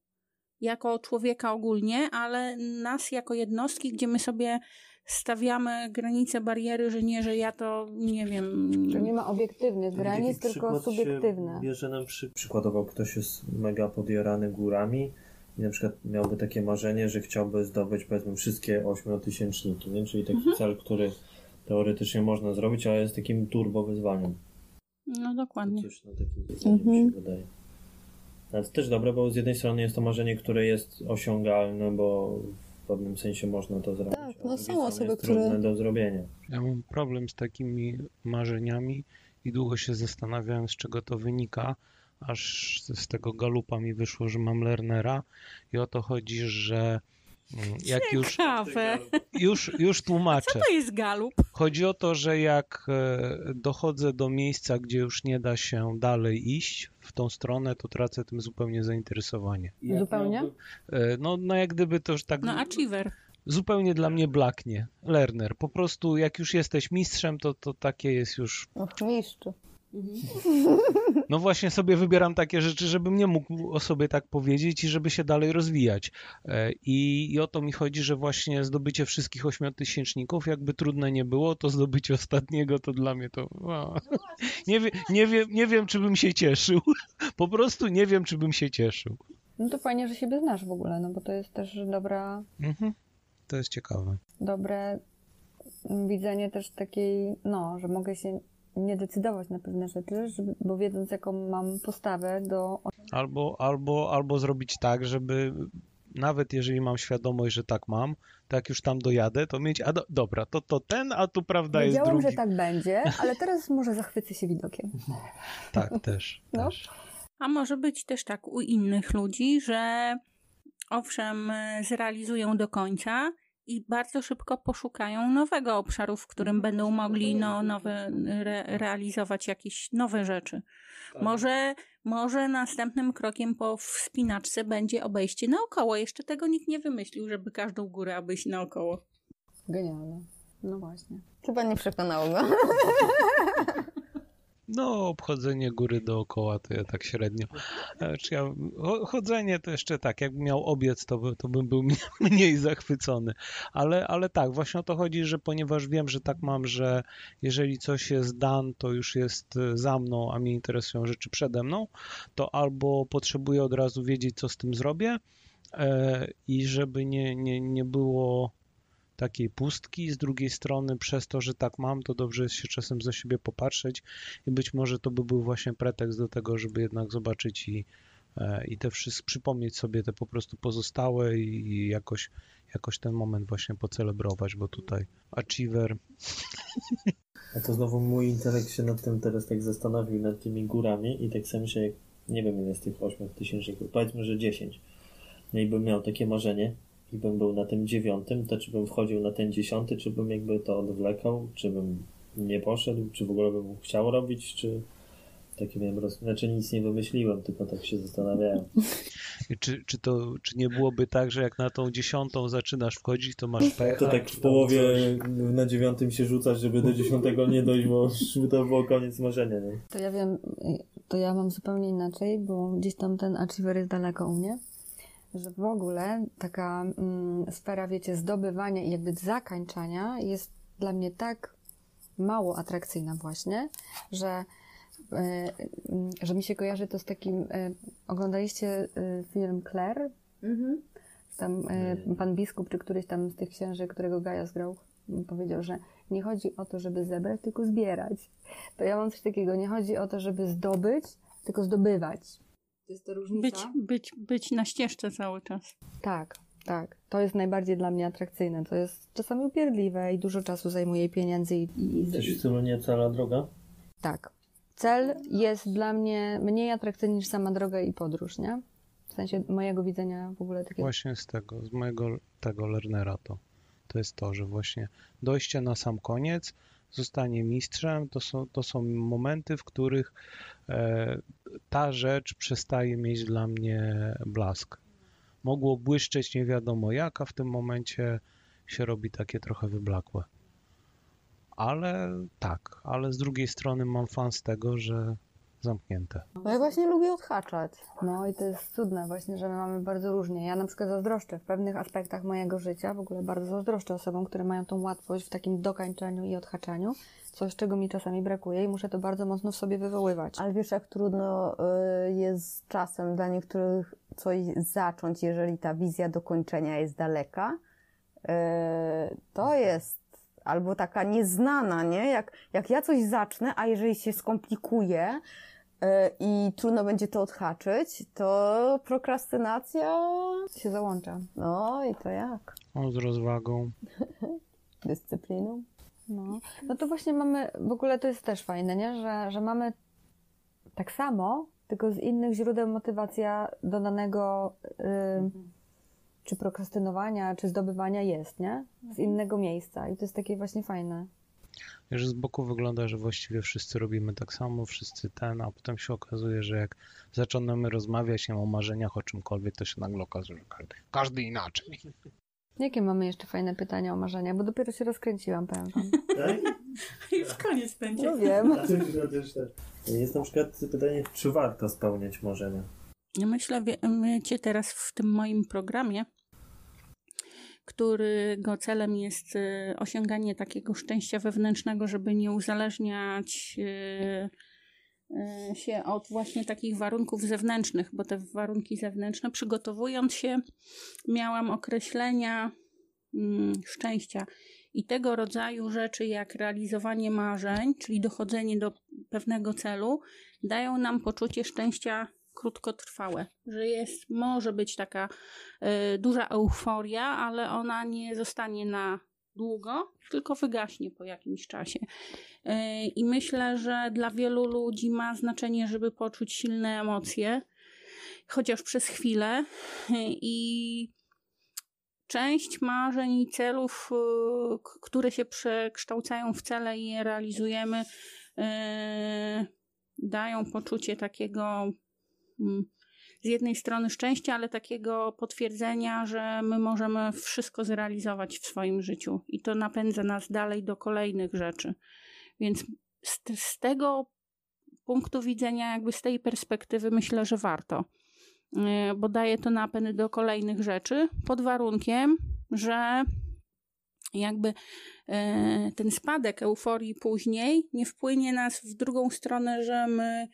jako człowieka ogólnie, ale nas jako jednostki, gdzie my sobie stawiamy granice, bariery, że nie, że ja to nie wiem. Że nie ma obiektywnych granic, tylko subiektywne. Bierze nam przy... przykładowo ktoś jest mega podjarany górami i na przykład miałby takie marzenie, że chciałby zdobyć powiedzmy wszystkie ośmiotysięczniki, nie? czyli taki cel, który teoretycznie można zrobić, ale jest takim turbo wyzwaniem. No dokładnie. Coś na takiej zasadzie Mhm. mi się wydaje. Ale to też dobre, bo z jednej strony jest to marzenie, które jest osiągalne, bo w pewnym sensie można to zrobić. Tak, no są osoby, które- trudne do zrobienia. Ja mam problem z takimi marzeniami i długo się zastanawiałem, z czego to wynika, aż z tego galupa mi wyszło, że mam Lernera i o to chodzi, że mm, jak już, już, już Co tłumaczę. to jest galup? Chodzi o to, że jak e, dochodzę do miejsca, gdzie już nie da się dalej iść w tą stronę, to tracę tym zupełnie zainteresowanie. Zupełnie? E, No, no jak gdyby to już tak No achiever. Zupełnie dla mnie blaknie. Lerner. Po prostu jak już jesteś mistrzem, to, to takie jest już Och, mistrzu. No właśnie sobie wybieram takie rzeczy, żebym nie mógł o sobie tak powiedzieć i żeby się dalej rozwijać. E, I, I o to mi chodzi, że właśnie zdobycie wszystkich ośmiotysięczników, jakby trudne nie było, to zdobycie ostatniego to dla mnie to... Nie, wie, nie, wiem, nie wiem, czy bym się cieszył. Po prostu nie wiem, czy bym się cieszył. No to fajnie, że siebie znasz w ogóle, no bo to jest też dobra, Mhm. To jest ciekawe. dobre widzenie też takiej, no, że mogę się nie decydować na pewne rzeczy, żeby, bo wiedząc jaką mam postawę do... Albo, albo, albo zrobić tak, żeby nawet jeżeli mam świadomość, że tak mam, to jak już tam dojadę, to mieć, a do, dobra, to, to ten, a tu prawda jest Wiedziałam, drugi. że tak będzie, ale teraz może zachwycę się widokiem. Tak, też. No. też. A może być też tak u innych ludzi, że owszem, e, zrealizują do końca i bardzo szybko poszukają nowego obszaru, w którym będą mogli no, nowe, re, realizować jakieś nowe rzeczy. Może, może następnym krokiem po wspinaczce będzie obejście naokoło. Jeszcze tego nikt nie wymyślił, żeby każdą górę obejść naokoło. Genialne. No właśnie. Chyba nie przekonało go. (laughs) No, obchodzenie góry dookoła to ja tak średnio. Znaczy ja, cho- chodzenie to jeszcze tak, jakbym miał obiec, to, by, to bym był mniej, (laughs) mniej zachwycony. Ale, ale tak, właśnie o to chodzi, że ponieważ wiem, że tak mam, że jeżeli coś jest dan, to już jest e, za mną, a mnie interesują rzeczy przede mną, to albo potrzebuję od razu wiedzieć, co z tym zrobię e, i żeby nie, nie, nie było takiej pustki. Z drugiej strony, przez to, że tak mam, to dobrze jest się czasem za siebie popatrzeć i być może to by był właśnie pretekst do tego, żeby jednak zobaczyć i, e, i te wszystkie, przypomnieć sobie te po prostu pozostałe i, jakoś, jakoś ten moment właśnie pocelebrować, bo tutaj achiever, A to znowu mój intelekt się nad tym teraz tak zastanowił, nad tymi górami i tak sobie jak nie wiem ile z tych 8 tysięcy powiedzmy, że 10. No i bym miał takie marzenie i bym był na tym dziewiątym, to czy bym wchodził na ten dziesiąty, czy bym jakby to odwlekał, czy bym nie poszedł, czy w ogóle bym chciał robić, czy takie miałem roz... Znaczy nic nie wymyśliłem, tylko tak się zastanawiałem. (laughs) I Czy, czy, to, czy nie byłoby tak, że jak na tą dziesiątą zaczynasz wchodzić, to masz pecha? To tak w połowie na dziewiątym się rzucasz, żeby do dziesiątego nie dojść, bo to było koniec marzenia, nie? To ja wiem, to ja mam zupełnie inaczej, bo gdzieś tam ten achiever jest daleko u mnie, że w ogóle taka mm, sfera, wiecie, zdobywania i jakby zakańczania jest dla mnie tak mało atrakcyjna właśnie, że, y, że mi się kojarzy to z takim, y, oglądaliście y, film Claire? Mhm. Tam y, pan biskup, czy któryś tam z tych księży, którego Gaja zgrał, m, powiedział, że nie chodzi o to, żeby zebrać, tylko zbierać. To ja mam coś takiego, nie chodzi o to, żeby zdobyć, tylko zdobywać. To jest to różnica? Być, być, być na ścieżce cały czas. Tak, tak. To jest najbardziej dla mnie atrakcyjne. To jest czasami upierdliwe i dużo czasu zajmuje pieniędzy i, i, w stylu nie cała droga? tak. Cel jest dla mnie mniej atrakcyjny niż sama droga i podróż, nie? W sensie mojego widzenia w ogóle takiego. Właśnie z tego, z mojego tego Lernera to, to jest to, że właśnie dojście na sam koniec, zostanie mistrzem, to są, to są momenty, w których e, ta rzecz przestaje mieć dla mnie blask. Mogło błyszczeć nie wiadomo jak, a w tym momencie się robi takie trochę wyblakłe. Ale tak, ale z drugiej strony mam fan z tego, że zamknięte. No ja właśnie lubię odhaczać. No i to jest cudne właśnie, że my mamy bardzo różnie. Ja na przykład zazdroszczę w pewnych aspektach mojego życia, w ogóle bardzo zazdroszczę osobom, które mają tą łatwość w takim dokańczeniu i odhaczaniu, coś czego mi czasami brakuje i muszę to bardzo mocno w sobie wywoływać. Ale wiesz, jak trudno y, jest czasem dla niektórych coś zacząć, jeżeli ta wizja dokończenia jest daleka. Y, To jest albo taka nieznana, nie? Jak, jak ja coś zacznę, a jeżeli się skomplikuje i trudno będzie to odhaczyć, to prokrastynacja, się załącza. no i to jak? O, z rozwagą. (laughs) Dyscypliną? No. no to właśnie mamy, w ogóle to jest też fajne, nie? Że, że mamy tak samo, tylko z innych źródeł motywacja do danego y, czy prokrastynowania, czy zdobywania jest, nie? Z innego miejsca. I to jest takie właśnie fajne. Wiesz, z boku wygląda, że właściwie wszyscy robimy tak samo, wszyscy ten, a potem się okazuje, że jak zaczynamy rozmawiać nie o marzeniach o czymkolwiek, to się nagle okazuje, że każdy, każdy inaczej. Jakie mamy jeszcze fajne pytania o marzenia? Bo dopiero się rozkręciłam, powiem wam. Tak? (laughs) Już koniec będzie. No wiem. Jest na przykład pytanie, czy warto spełniać marzenia? Ja myślę, wie- wiecie, teraz w tym moim programie, którego celem jest y, osiąganie takiego szczęścia wewnętrznego, żeby nie uzależniać y, y, się od właśnie takich warunków zewnętrznych, bo te warunki zewnętrzne, przygotowując się, miałam określenia mm, szczęścia. I tego rodzaju rzeczy, jak realizowanie marzeń, czyli dochodzenie do pewnego celu, dają nam poczucie szczęścia krótkotrwałe, że jest, może być taka y, duża euforia, ale ona nie zostanie na długo, tylko wygaśnie po jakimś czasie. Y, I myślę, że dla wielu ludzi ma znaczenie, żeby poczuć silne emocje, chociaż przez chwilę. Y, I część marzeń i celów, które się przekształcają w cele i je realizujemy, dają poczucie takiego z jednej strony szczęścia, ale takiego potwierdzenia, że my możemy wszystko zrealizować w swoim życiu i to napędza nas dalej do kolejnych rzeczy. Więc z, z tego punktu widzenia, jakby z tej perspektywy, myślę, że warto, e, bo daje to napęd do kolejnych rzeczy, pod warunkiem, że jakby e, ten spadek euforii później nie wpłynie nas w drugą stronę, że my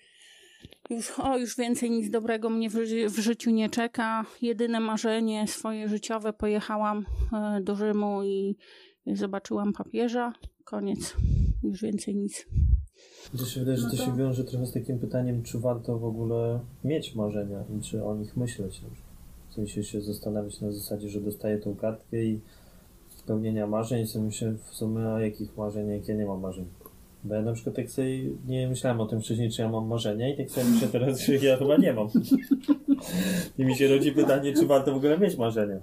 już, o, już więcej nic dobrego mnie w, ży- w życiu nie czeka. Jedyne marzenie swoje życiowe pojechałam e, do Rzymu i zobaczyłam papieża. Koniec. Już więcej nic. To się wydaje, że No to to- się wiąże trochę z takim pytaniem, czy warto w ogóle mieć marzenia i czy o nich myśleć. W sensie się zastanawiać na zasadzie, że dostaję tą kartkę i spełnienia marzeń sobie myślę w sumie o jakich marzeń, jak ja nie mam marzeń. Bo ja na przykład tak sobie nie myślałem o tym wcześniej, czy ja mam marzenia i tak sobie myślę teraz, że ja chyba nie mam. I mi się rodzi pytanie, czy warto w ogóle mieć marzenia.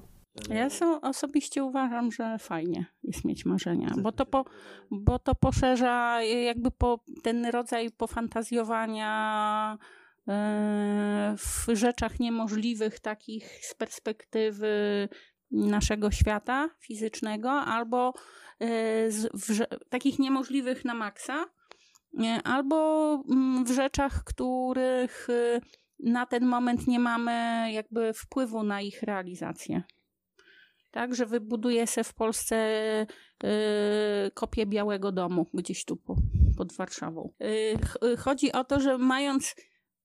Ja so, osobiście uważam, że fajnie jest mieć marzenia, bo to, po, bo to poszerza jakby po, ten rodzaj pofantazjowania e, w rzeczach niemożliwych, takich z perspektywy naszego świata fizycznego, albo e, z, w, takich niemożliwych na maksa, nie, albo mm, w rzeczach, których e, na ten moment nie mamy jakby wpływu na ich realizację. Tak, że wybuduje się w Polsce y, kopię Białego Domu gdzieś tu po, pod Warszawą. Y, chodzi o to, że mając,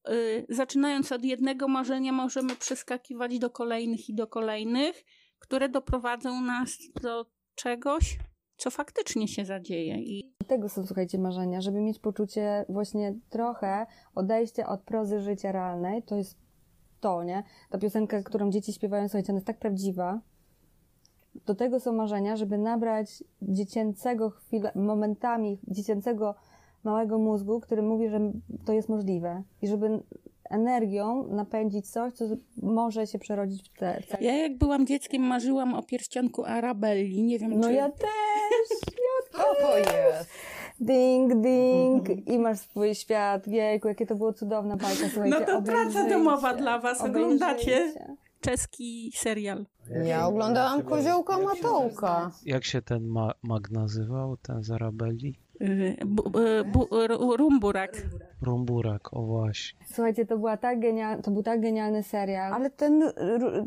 y, zaczynając od jednego marzenia, możemy przeskakiwać do kolejnych i do kolejnych, które doprowadzą nas do czegoś, co faktycznie się zadzieje. I Tego są, słuchajcie, marzenia, żeby mieć poczucie właśnie trochę odejścia od prozy życia realnej. To jest to, nie? Ta piosenka, którą dzieci śpiewają, słuchajcie, ona jest tak prawdziwa. Do tego są marzenia, żeby nabrać dziecięcego chwilę, momentami dziecięcego małego mózgu, który mówi, że to jest możliwe. I żeby energią napędzić coś, co może się przerodzić w te... Ja jak byłam dzieckiem, marzyłam o pierścionku Arabelli. Nie wiem, No czy... ja też! Co (laughs) to jest? Ding, ding i masz swój świat. Jejku, jakie to było cudowna bajka, słuchajcie. No to praca domowa dla was. Oglądacie? czeski serial. Ja oglądałam Koziołka Matołka. Jak się ten ma mag nazywał, ten z Arabelli? Bu, bu, ru- rumburak. Rumburak, o właśnie. Słuchajcie, to, była tak genial... to był tak genialny serial. Ale ten,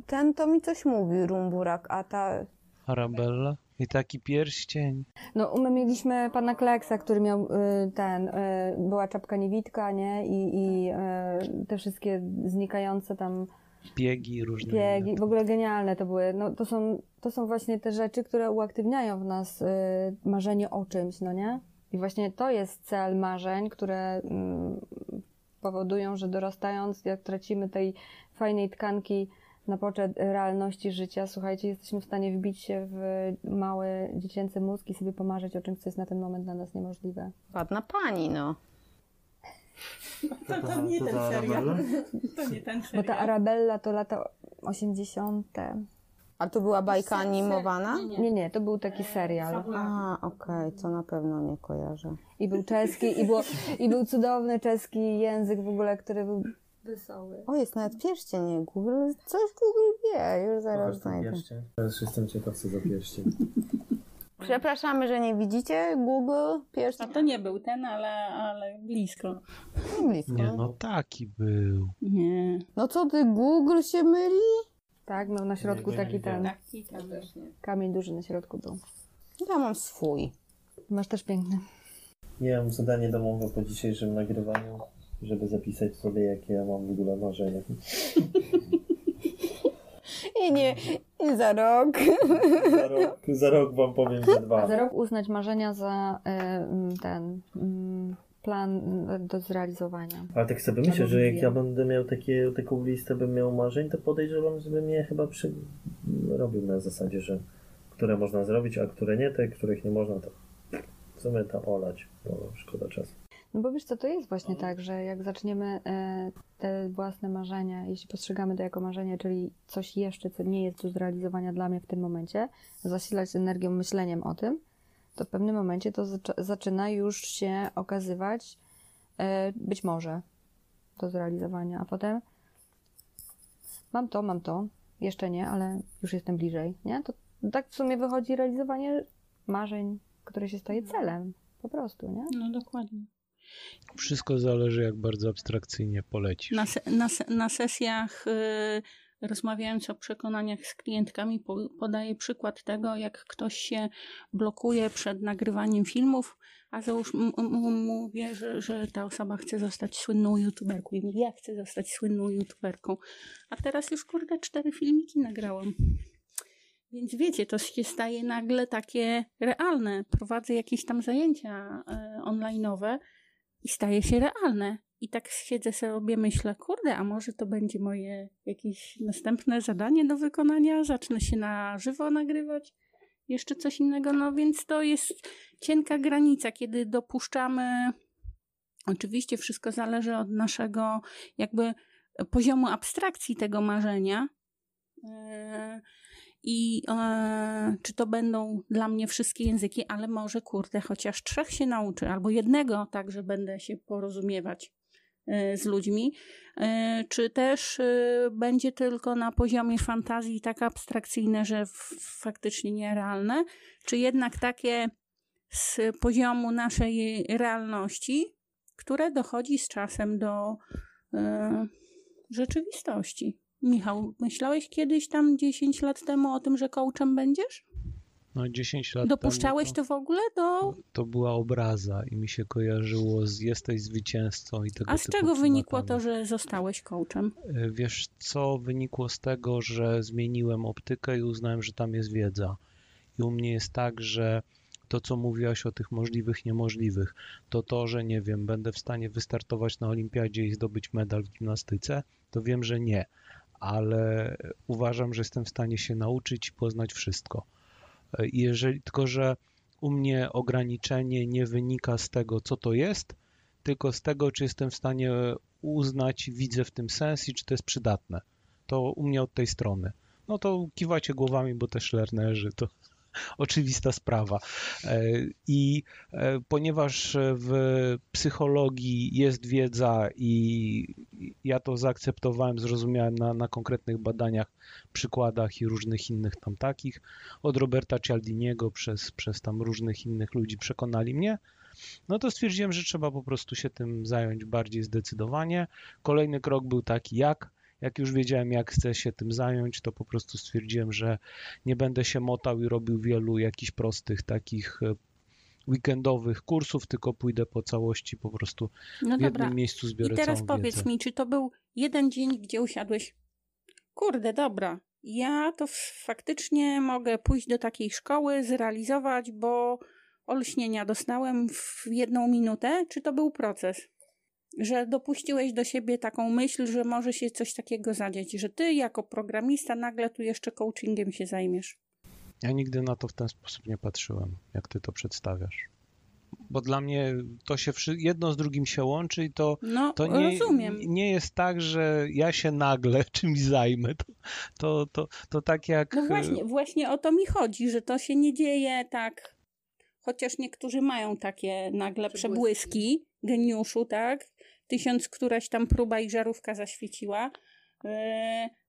ten to mi coś mówi, Rumburak, a ta... Arabella? I taki pierścień. No, my mieliśmy pana Kleksa, który miał y, ten, y, była czapka niewitka, nie? I, i y, te wszystkie znikające tam Biegi różne. biegi. W ogóle genialne to były. No, to, są, to są właśnie te rzeczy, które uaktywniają w nas y, marzenie o czymś, no nie? I właśnie to jest cel marzeń, które mm, powodują, że dorastając, jak tracimy tej fajnej tkanki na poczet realności życia, słuchajcie, jesteśmy w stanie wbić się w mały dziecięcy mózg i sobie pomarzyć o czymś, co jest na ten moment dla nas niemożliwe. Ładna pani, no. To, to nie ten serial. (laughs) To nie ten Bo serial. ta Arabella to lata 80. A to była bajka animowana? Nie, nie, to był taki serial. A, okej, to na pewno nie kojarzę. I był czeski, i, było, i był cudowny czeski język w ogóle, który był wesoły. O, jest nawet pierścień, Google, coś Google wie, już zaraz znajdę. Teraz jestem ciekaw, co za pierścień. Przepraszamy, że nie widzicie Google, A pierścień, to nie był ten, ale, ale blisko. no blisko. Nie, no taki był. Nie. No co ty, Google się myli? Tak, miał na środku Nie, nie taki ten Taki tam. kamień duży na środku był. Ja mam swój. Masz też piękny. Nie mam zadanie domowe po dzisiejszym nagrywaniu, żeby zapisać sobie, jakie ja mam w ogóle marzenia. I nie, i za rok. Za rok, za rok wam powiem, że dwa. Za rok uznać marzenia za y, ten mm, plan y, do zrealizowania. Ale tak sobie myślę, że jak ja będę miał takie, taką listę, bym miał marzeń, to podejrzewam, żebym je chyba przy... robił na zasadzie, że które można zrobić, a które nie, te, których nie można, to w sumie to olać, bo szkoda czasu. No bo wiesz co, to jest właśnie tak, że jak zaczniemy e, te własne marzenia, jeśli postrzegamy to jako marzenie, czyli coś jeszcze, co nie jest do zrealizowania dla mnie w tym momencie, zasilać energią, myśleniem o tym, to w pewnym momencie to zac- zaczyna już się okazywać e, być może do zrealizowania, a potem mam to, mam to, jeszcze nie, ale już jestem bliżej, nie? To tak w sumie wychodzi realizowanie marzeń, które się staje celem, po prostu, nie? No dokładnie. Wszystko zależy, jak bardzo abstrakcyjnie polecisz. Na, se, na, se- na sesjach y, rozmawiając o przekonaniach z klientkami, po, podaję przykład tego, jak ktoś się blokuje przed nagrywaniem filmów, a załóż m- m- mówię, że, że ta osoba chce zostać słynną youtuberką. I ja chcę zostać słynną youtuberką. A teraz już kurde cztery filmiki nagrałam. Więc wiecie, to się staje nagle takie realne. Prowadzę jakieś tam zajęcia e, online'owe i staje się realne. I tak siedzę sobie, myślę, kurde, a może to będzie moje jakieś następne zadanie do wykonania? Zacznę się na żywo nagrywać? Jeszcze coś innego? No więc to jest cienka granica, kiedy dopuszczamy. Oczywiście wszystko zależy od naszego jakby poziomu abstrakcji tego marzenia. Yy, I e, czy to będą dla mnie wszystkie języki, ale może kurde, chociaż trzech się nauczy, albo jednego, tak, że będę się porozumiewać e, z ludźmi, e, czy też e, będzie tylko na poziomie fantazji tak abstrakcyjne, że faktycznie nierealne, czy jednak takie z poziomu naszej realności, które dochodzi z czasem do rzeczywistości. Michał, myślałeś kiedyś tam 10 lat temu o tym, że coachem będziesz? No 10 lat Dopuszczałeś temu to w ogóle do... to była obraza i mi się kojarzyło z jesteś zwycięzcą i tego A z czego wynikło to, klimatami. że zostałeś coachem? E, Wiesz co, wynikło z tego, że zmieniłem optykę i uznałem, że tam jest wiedza. I u mnie jest tak, że to, co mówiłaś o tych możliwych, niemożliwych, to to, że nie wiem, będę w stanie wystartować na olimpiadzie i zdobyć medal w gimnastyce, to wiem, że nie, ale uważam, że jestem w stanie się nauczyć i poznać wszystko. E, jeżeli, tylko że u mnie ograniczenie nie wynika z tego, co to jest, tylko z tego, czy jestem w stanie uznać, widzę w tym sens i czy to jest przydatne. To u mnie od tej strony. No to kiwacie głowami, bo też lernerzy, to (laughs) oczywista sprawa. E, I e, ponieważ w psychologii jest wiedza i ja to zaakceptowałem, zrozumiałem na, na konkretnych badaniach, przykładach i różnych innych tam takich, od Roberta Cialdiniego przez, przez tam różnych innych ludzi przekonali mnie, no to stwierdziłem, że trzeba po prostu się tym zająć bardziej zdecydowanie. Kolejny krok był taki, jak jak już wiedziałem, jak chcę się tym zająć, to po prostu stwierdziłem, że nie będę się motał i robił wielu jakichś prostych takich e, weekendowych kursów, tylko pójdę po całości po prostu No w jednym miejscu zbiorę I teraz powiedz wiedzę. mi, czy to był jeden dzień, gdzie usiadłeś? Kurde, dobra. Ja to faktycznie mogę pójść do takiej szkoły, zrealizować, bo olśnienia dostałem w jedną minutę. Czy to był proces? Że dopuściłeś do siebie taką myśl, że może się coś takiego zadziać, że ty jako programista nagle tu jeszcze coachingiem się zajmiesz. Ja nigdy na to w ten sposób nie patrzyłem, jak ty to przedstawiasz. Bo dla mnie to się jedno z drugim się łączy i to, No, to nie, rozumiem. nie jest tak, że ja się nagle (laughs) czymś zajmę. To, to, to, to tak jak. No właśnie, właśnie o to mi chodzi, że to się nie dzieje tak. Chociaż niektórzy mają takie nagle przebłyski geniuszu, tak? Tysiąc któraś tam próba i żarówka zaświeciła. Yy,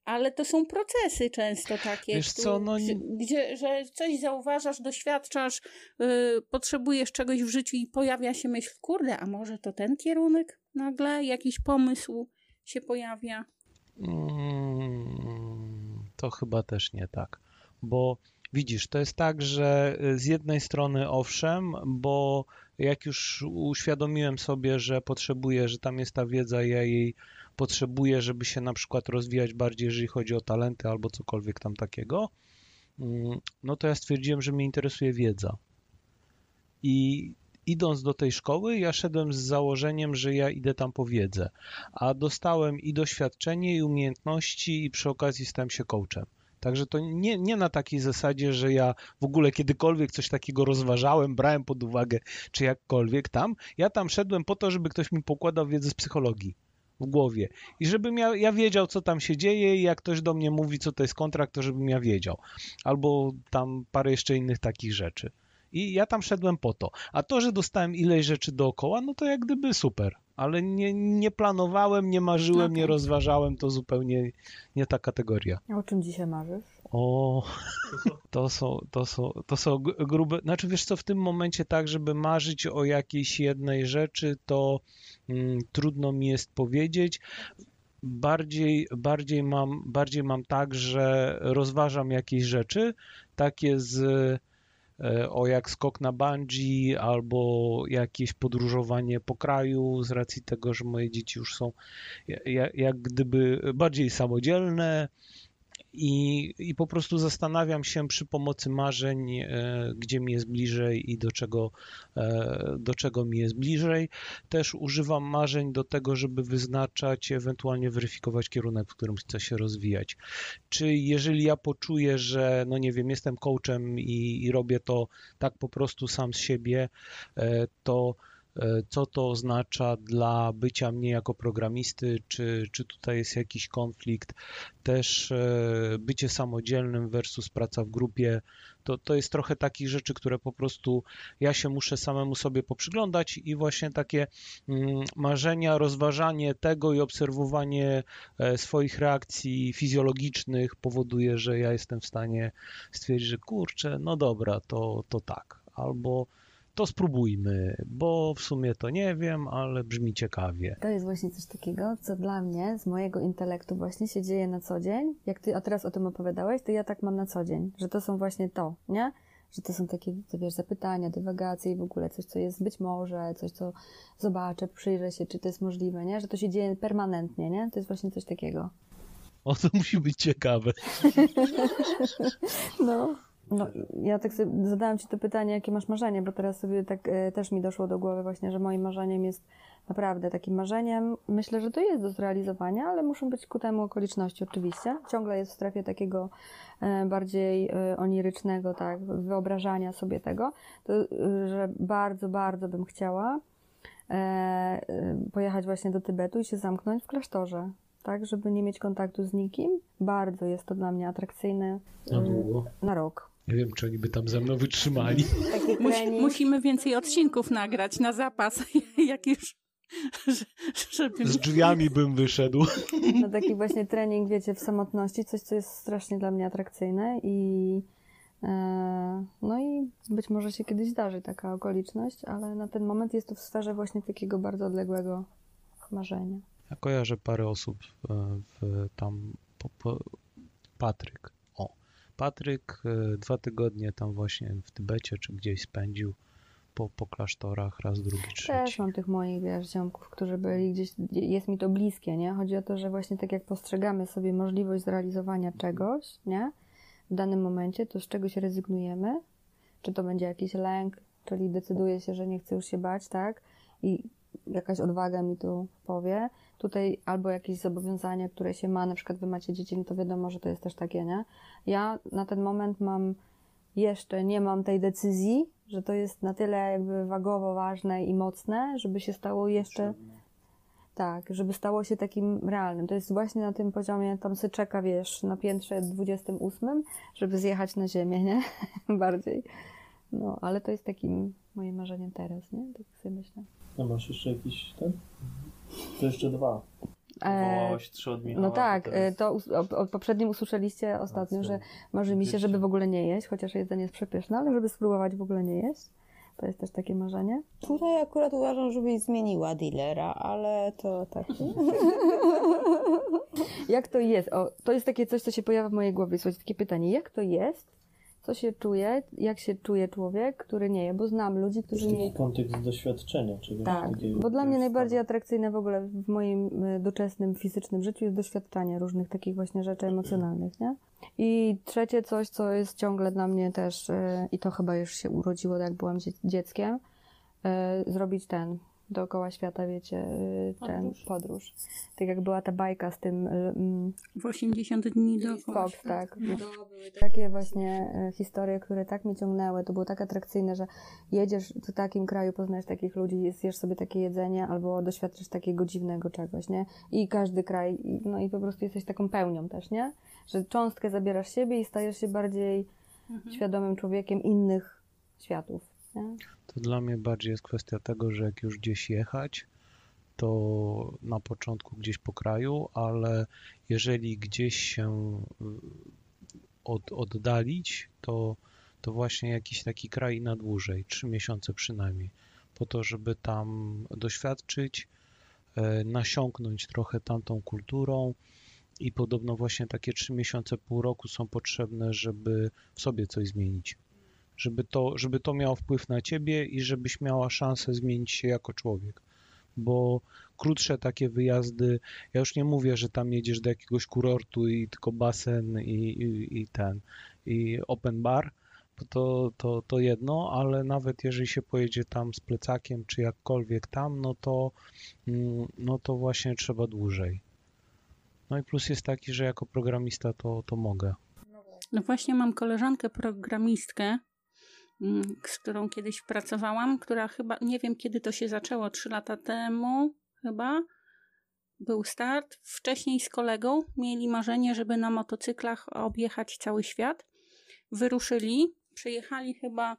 ale to są procesy często takie, Wiesz co, no gdzie, że coś zauważasz, doświadczasz, yy, potrzebujesz czegoś w życiu i pojawia się myśl, kurde, a może to ten kierunek nagle, jakiś pomysł się pojawia. Mm, To chyba też nie tak, bo widzisz, to jest tak, że z jednej strony owszem, bo jak już uświadomiłem sobie, że potrzebuję, że tam jest ta wiedza, ja jej potrzebuję, żeby się na przykład rozwijać bardziej, jeżeli chodzi o talenty albo cokolwiek tam takiego, mm, no to ja stwierdziłem, że mnie interesuje wiedza. I idąc do tej szkoły, ja szedłem z założeniem, że ja idę tam po wiedzę, a dostałem i doświadczenie, i umiejętności, i przy okazji stałem się coachem. Także to nie, nie na takiej zasadzie, że ja w ogóle kiedykolwiek coś takiego rozważałem, brałem pod uwagę, czy jakkolwiek tam. Ja tam szedłem po to, żeby ktoś mi pokładał wiedzę z psychologii w głowie. I żebym ja, ja wiedział, co tam się dzieje i jak ktoś do mnie mówi, co to jest kontrakt, to żebym ja wiedział. Albo tam parę jeszcze innych takich rzeczy. I ja tam szedłem po to. A to, że dostałem ileś rzeczy dookoła, no to jak gdyby super. Ale nie, nie planowałem, nie marzyłem, nie Okej. rozważałem, to zupełnie nie ta kategoria. A o czym dzisiaj marzysz? O, to są, to są, to są grube. Znaczy, wiesz co, w tym momencie tak, żeby marzyć o jakiejś jednej rzeczy, to mm, trudno mi jest powiedzieć. Bardziej, bardziej mam, bardziej mam tak, że rozważam jakieś rzeczy, takie z o jak skok na bungee albo jakieś podróżowanie po kraju z racji tego, że moje dzieci już są jak, jak gdyby bardziej samodzielne, i, I po prostu zastanawiam się przy pomocy marzeń, e, gdzie mi jest bliżej i do czego, e, do czego mi jest bliżej. Też używam marzeń do tego, żeby wyznaczać, ewentualnie weryfikować kierunek, w którym chcę się rozwijać. Czy jeżeli ja poczuję, że, no nie wiem, jestem coachem i, i robię to tak po prostu sam z siebie, e, to co to oznacza dla bycia mnie jako programisty, czy, czy tutaj jest jakiś konflikt, też e, bycie samodzielnym versus praca w grupie, to, to jest trochę takich rzeczy, które po prostu ja się muszę samemu sobie poprzyglądać i właśnie takie mm, marzenia, rozważanie tego i obserwowanie e, swoich reakcji fizjologicznych powoduje, że ja jestem w stanie stwierdzić, że kurczę, no dobra, to, to tak, albo to spróbujmy, bo w sumie to nie wiem, ale brzmi ciekawie. To jest właśnie coś takiego, co dla mnie, z mojego intelektu właśnie się dzieje na co dzień. Jak ty a teraz o tym opowiadałeś, to ja tak mam na co dzień, że to są właśnie to, nie? Że to są takie, to wiesz, zapytania, dywagacje i w ogóle coś, co jest być może, coś, co zobaczę, przyjrzę się, czy to jest możliwe, nie? Że to się dzieje permanentnie, nie? To jest właśnie coś takiego. O, to musi być ciekawe. (laughs) No. No, ja tak sobie zadałam Ci to pytanie, jakie masz marzenie, bo teraz sobie tak e, też mi doszło do głowy właśnie, że moim marzeniem jest naprawdę takim marzeniem. Myślę, że to jest do zrealizowania, ale muszą być ku temu okoliczności oczywiście. Ciągle jest w strefie takiego e, bardziej e, onirycznego, tak, wyobrażania sobie tego, to, e, że bardzo, bardzo bym chciała e, e, pojechać właśnie do Tybetu i się zamknąć w klasztorze. Tak, żeby nie mieć kontaktu z nikim. Bardzo jest to dla mnie atrakcyjne. e, Na rok. Nie wiem, czy oni by tam ze mną wytrzymali. Musi, musimy więcej odcinków nagrać na zapas, (laughs) jak już. że- Żeby... Z drzwiami bym wyszedł. No taki właśnie trening, wiecie, w samotności, coś, co jest strasznie dla mnie atrakcyjne i e, no i być może się kiedyś zdarzy taka okoliczność, ale na ten moment jest to w sferze właśnie takiego bardzo odległego marzenia. Ja kojarzę parę osób e, w, tam, po, po, Patryk. Patryk e, dwa tygodnie tam właśnie w Tybecie czy gdzieś spędził po, po klasztorach, raz, drugi, Też trzeci. mam tych moich, wiesz, ziomków, którzy byli gdzieś, jest mi to bliskie, nie? Chodzi o to, że właśnie tak jak postrzegamy sobie możliwość zrealizowania czegoś, nie? W danym momencie, to z czegoś rezygnujemy, czy to będzie jakiś lęk, czyli decyduje się, że nie chcę już się bać, tak? I jakaś odwaga mi tu powie. Tutaj albo jakieś zobowiązania, które się ma, na przykład wy macie dzieci, no to wiadomo, że to jest też takie, nie? Ja na ten moment mam jeszcze nie mam tej decyzji, że to jest na tyle jakby wagowo ważne i mocne, żeby się stało jeszcze tak, żeby stało się takim realnym. To jest właśnie na tym poziomie, tam se czeka, wiesz, na piętrze 28, żeby zjechać na ziemię, nie? (laughs) Bardziej. No, ale to jest takim moim marzeniem teraz, nie? Tak sobie myślę. A masz jeszcze jakiś ten? To jeszcze dwa. E, Wołałaś trzy od Michała. no tak, teraz- e, to o, o poprzednim usłyszeliście ostatnio, że marzy mi się, żeby w ogóle nie jeść, chociaż jedzenie jest przepyszne, ale żeby spróbować w ogóle nie jeść. To jest też takie marzenie. Tutaj akurat uważam, żebyś zmieniła dealera, ale to tak. (laughs) Jak to jest? O, to jest takie coś, co się pojawia w mojej głowie. Słuchajcie, takie pytanie. Jak to jest? Co się czuje? Jak się czuje człowiek, który nie je? Bo znam ludzi, którzy nie taki kontekst doświadczenia czegoś Tak, takiego. bo dla mnie najbardziej atrakcyjne w ogóle w moim y, doczesnym, fizycznym życiu jest doświadczanie różnych takich właśnie rzeczy emocjonalnych, nie? I trzecie coś, co jest ciągle dla mnie też, y, i to chyba już się urodziło, jak byłam dzie- dzieckiem, y, zrobić ten, dookoła świata, wiecie, y, ten Podróż. podróż. Tak jak była ta bajka z tym y, mm, W 80 dni dookoła Fox, tak. No. Takie właśnie e, historie, które tak mnie ciągnęły, to było tak atrakcyjne, że jedziesz w takim kraju, poznajesz takich ludzi, zjesz sobie takie jedzenie albo doświadczysz takiego dziwnego czegoś, nie? I każdy kraj, no i po prostu jesteś taką pełnią też, nie? Że cząstkę zabierasz siebie i stajesz się bardziej Mhm. świadomym człowiekiem innych światów, nie? To dla mnie bardziej jest kwestia tego, że jak już gdzieś jechać, to na początku gdzieś po kraju, ale jeżeli gdzieś się y, od, oddalić, to, to właśnie jakiś taki kraj na dłużej, trzy miesiące przynajmniej, po to, żeby tam doświadczyć, e, nasiąknąć trochę tamtą kulturą i podobno właśnie takie trzy miesiące, pół roku są potrzebne, żeby w sobie coś zmienić. Żeby to, żeby to miało wpływ na ciebie i żebyś miała szansę zmienić się jako człowiek. Bo krótsze takie wyjazdy, ja już nie mówię, że tam jedziesz do jakiegoś kurortu i tylko basen i, i, i ten, i open bar, to, to, to jedno, ale nawet jeżeli się pojedzie tam z plecakiem czy jakkolwiek tam, no to, mm, no to właśnie trzeba dłużej. No i plus jest taki, że jako programista to, to mogę. No właśnie mam koleżankę programistkę, z którą kiedyś pracowałam, która chyba, nie wiem kiedy to się zaczęło, trzy lata temu chyba, był start. Wcześniej z kolegą mieli marzenie, żeby na motocyklach objechać cały świat. Wyruszyli, przejechali chyba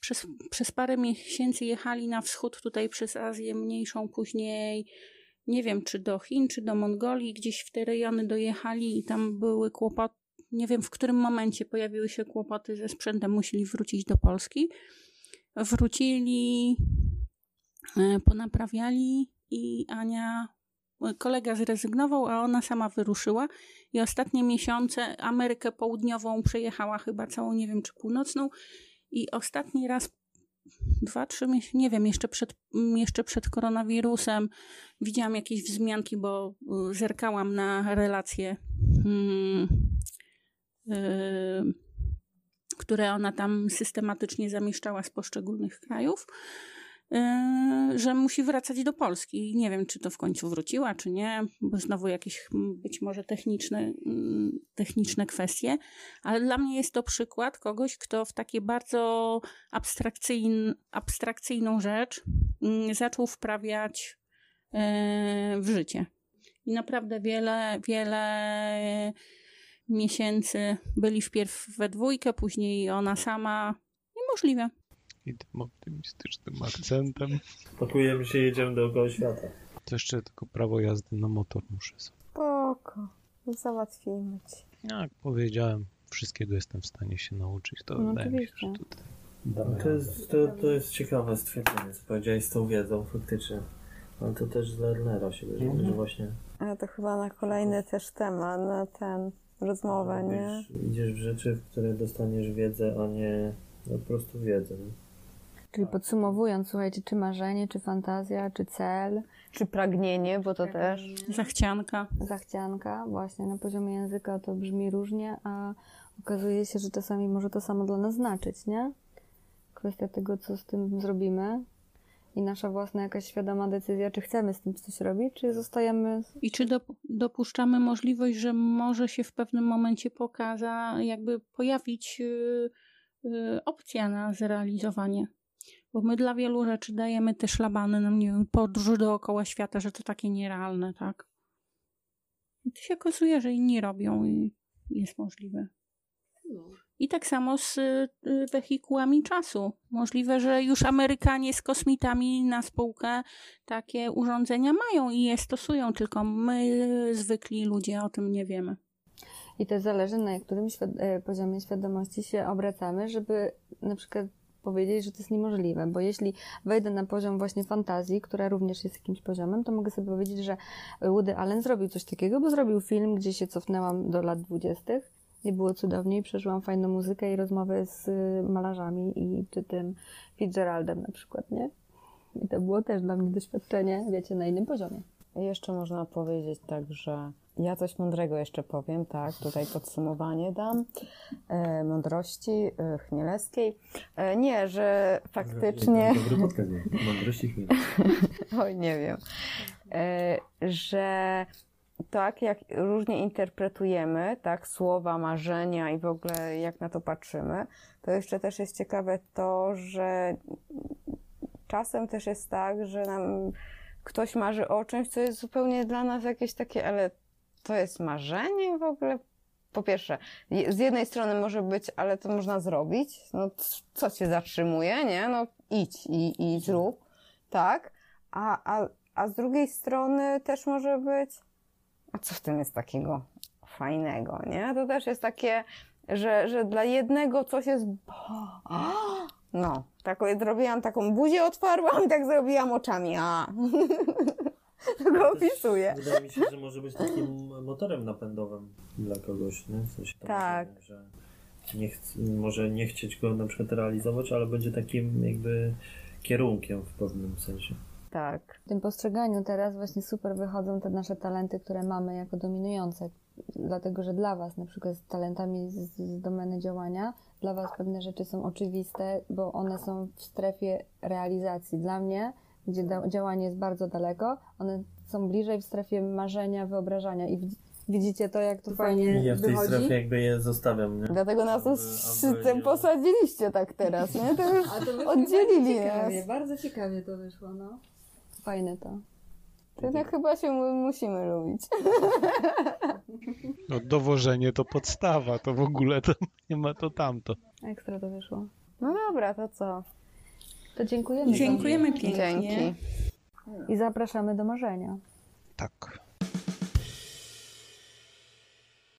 przez, przez parę miesięcy jechali na wschód, tutaj przez Azję Mniejszą, później nie wiem czy do Chin, czy do Mongolii, gdzieś w te rejony dojechali i tam były kłopoty. Nie wiem w którym momencie pojawiły się kłopoty ze sprzętem, musieli wrócić do Polski. Wrócili, e, ponaprawiali i Ania, kolega zrezygnował, a ona sama wyruszyła i ostatnie miesiące Amerykę Południową przejechała chyba całą, nie wiem czy północną i ostatni raz dwa, trzy miesiące, nie wiem, jeszcze przed, jeszcze przed koronawirusem widziałam jakieś wzmianki, bo y, zerkałam na relacje, hmm, które ona tam systematycznie zamieszczała z poszczególnych krajów, y, że musi wracać do Polski. Nie wiem, czy to w końcu wróciła, czy nie, bo znowu jakieś być może techniczne, techniczne kwestie, ale dla mnie jest to przykład kogoś, kto w takie bardzo abstrakcyjn, abstrakcyjną rzecz zaczął wprawiać w życie. I naprawdę wiele, wiele miesięcy byli wpierw we dwójkę, później ona sama. Niemożliwe. I tym optymistycznym akcentem. Pakujemy się, jedziemy dookoła świata. To jeszcze tylko prawo jazdy na motor muszę sobie. Spoko, załatwimy ci. Jak powiedziałem, wszystkiego jestem w stanie się nauczyć. To No wydaje mi się, że tutaj. No to, jest, to, to jest ciekawe stwierdzenie, co powiedziałeś z tą wiedzą, faktycznie. Ale to też z Lernera się bierze, Mhm. że właśnie Ale to chyba na kolejny też temat, na ten rozmowę, nie? idziesz, idziesz w rzeczy, w które dostaniesz wiedzę, a nie no, po prostu wiedzę. nie? Czyli podsumowując, słuchajcie, czy marzenie, czy fantazja, czy cel, Czy pragnienie, bo to też. Zachcianka. zachcianka, właśnie na poziomie języka to brzmi różnie, a okazuje się, że czasami może to samo dla nas znaczyć, nie? Kwestia tego, co z tym zrobimy i nasza własna jakaś świadoma decyzja, czy chcemy z tym coś robić, czy zostajemy... I czy dop- dopuszczamy możliwość, że może się w pewnym momencie pokaza, jakby pojawić yy, yy, opcja na zrealizowanie? Bo my dla wielu rzeczy dajemy te szlabany, no nie wiem, podróży dookoła świata, że to takie nierealne, tak? I to się okazuje, że inni robią i jest możliwe. I tak samo z y, y, wehikułami czasu. Możliwe, że już Amerykanie z kosmitami na spółkę takie urządzenia mają i je stosują, tylko my, zwykli ludzie, o tym nie wiemy. I to zależy na którym e, poziomie świadomości się obracamy, żeby na przykład powiedzieć, że to jest niemożliwe, bo jeśli wejdę na poziom właśnie fantazji, która również jest jakimś poziomem, to mogę sobie powiedzieć, że Woody Allen zrobił coś takiego, bo zrobił film, gdzie się cofnęłam do lat dwudziestych i było cudownie i przeżyłam fajną muzykę i rozmowę z y, malarzami i czy tym Fitzgeraldem na przykład, nie? I to było też dla mnie doświadczenie, wiecie, na innym poziomie. Jeszcze można powiedzieć tak, że ja coś mądrego jeszcze powiem, tak, tutaj podsumowanie dam e, mądrości e, chmielewskiej. E, nie, że faktycznie... Dobry podcast, nie? Mądrości chwili. Oj, nie wiem. E, że tak, jak różnie interpretujemy, tak, słowa, marzenia i w ogóle jak na to patrzymy, to jeszcze też jest ciekawe to, że czasem też jest tak, że nam ktoś marzy o czymś, co jest zupełnie dla nas jakieś takie, ale to jest marzenie w ogóle? Po pierwsze, z jednej strony może być, ale to można zrobić. No, co cię zatrzymuje, nie? No, idź i, i zrób, tak? A, a, a z drugiej strony też może być, a co w tym jest takiego fajnego, nie? To też jest takie, że, że dla jednego coś jest, no, taką, zrobiłam taką buzię otwarłam i tak zrobiłam oczami, a (laughs) to go opisuję. Wydaje mi się, że może być takim motorem napędowym dla kogoś, nie? W sensie Tak. że nie chc- może nie chcieć go na przykład realizować, ale będzie takim jakby kierunkiem w pewnym sensie. Tak. W tym postrzeganiu teraz właśnie super wychodzą te nasze talenty, które mamy jako dominujące. Dlatego, że dla Was, na przykład z talentami z, z domeny działania, dla Was pewne rzeczy są oczywiste, bo one są w strefie realizacji. Dla mnie, gdzie da, działanie jest bardzo daleko, one są bliżej w strefie marzenia, wyobrażania. I widz- widzicie to, jak to fajnie ja w tej wychodzi? strefie jakby je zostawiam, nie? Dlatego nas tu Aby- z aby tym nie- posadziliście tak teraz, nie? To już A to oddzielili bardzo ciekawie, nas. bardzo ciekawie to wyszło, no. Fajne to. To tak chyba się mu- musimy lubić. No, dowożenie to podstawa, to w ogóle to (laughs) nie ma to tamto. Ekstra to wyszło. No dobra, to co? To dziękujemy. Dziękujemy pięknie. Dzięki. I zapraszamy do marzenia. Tak.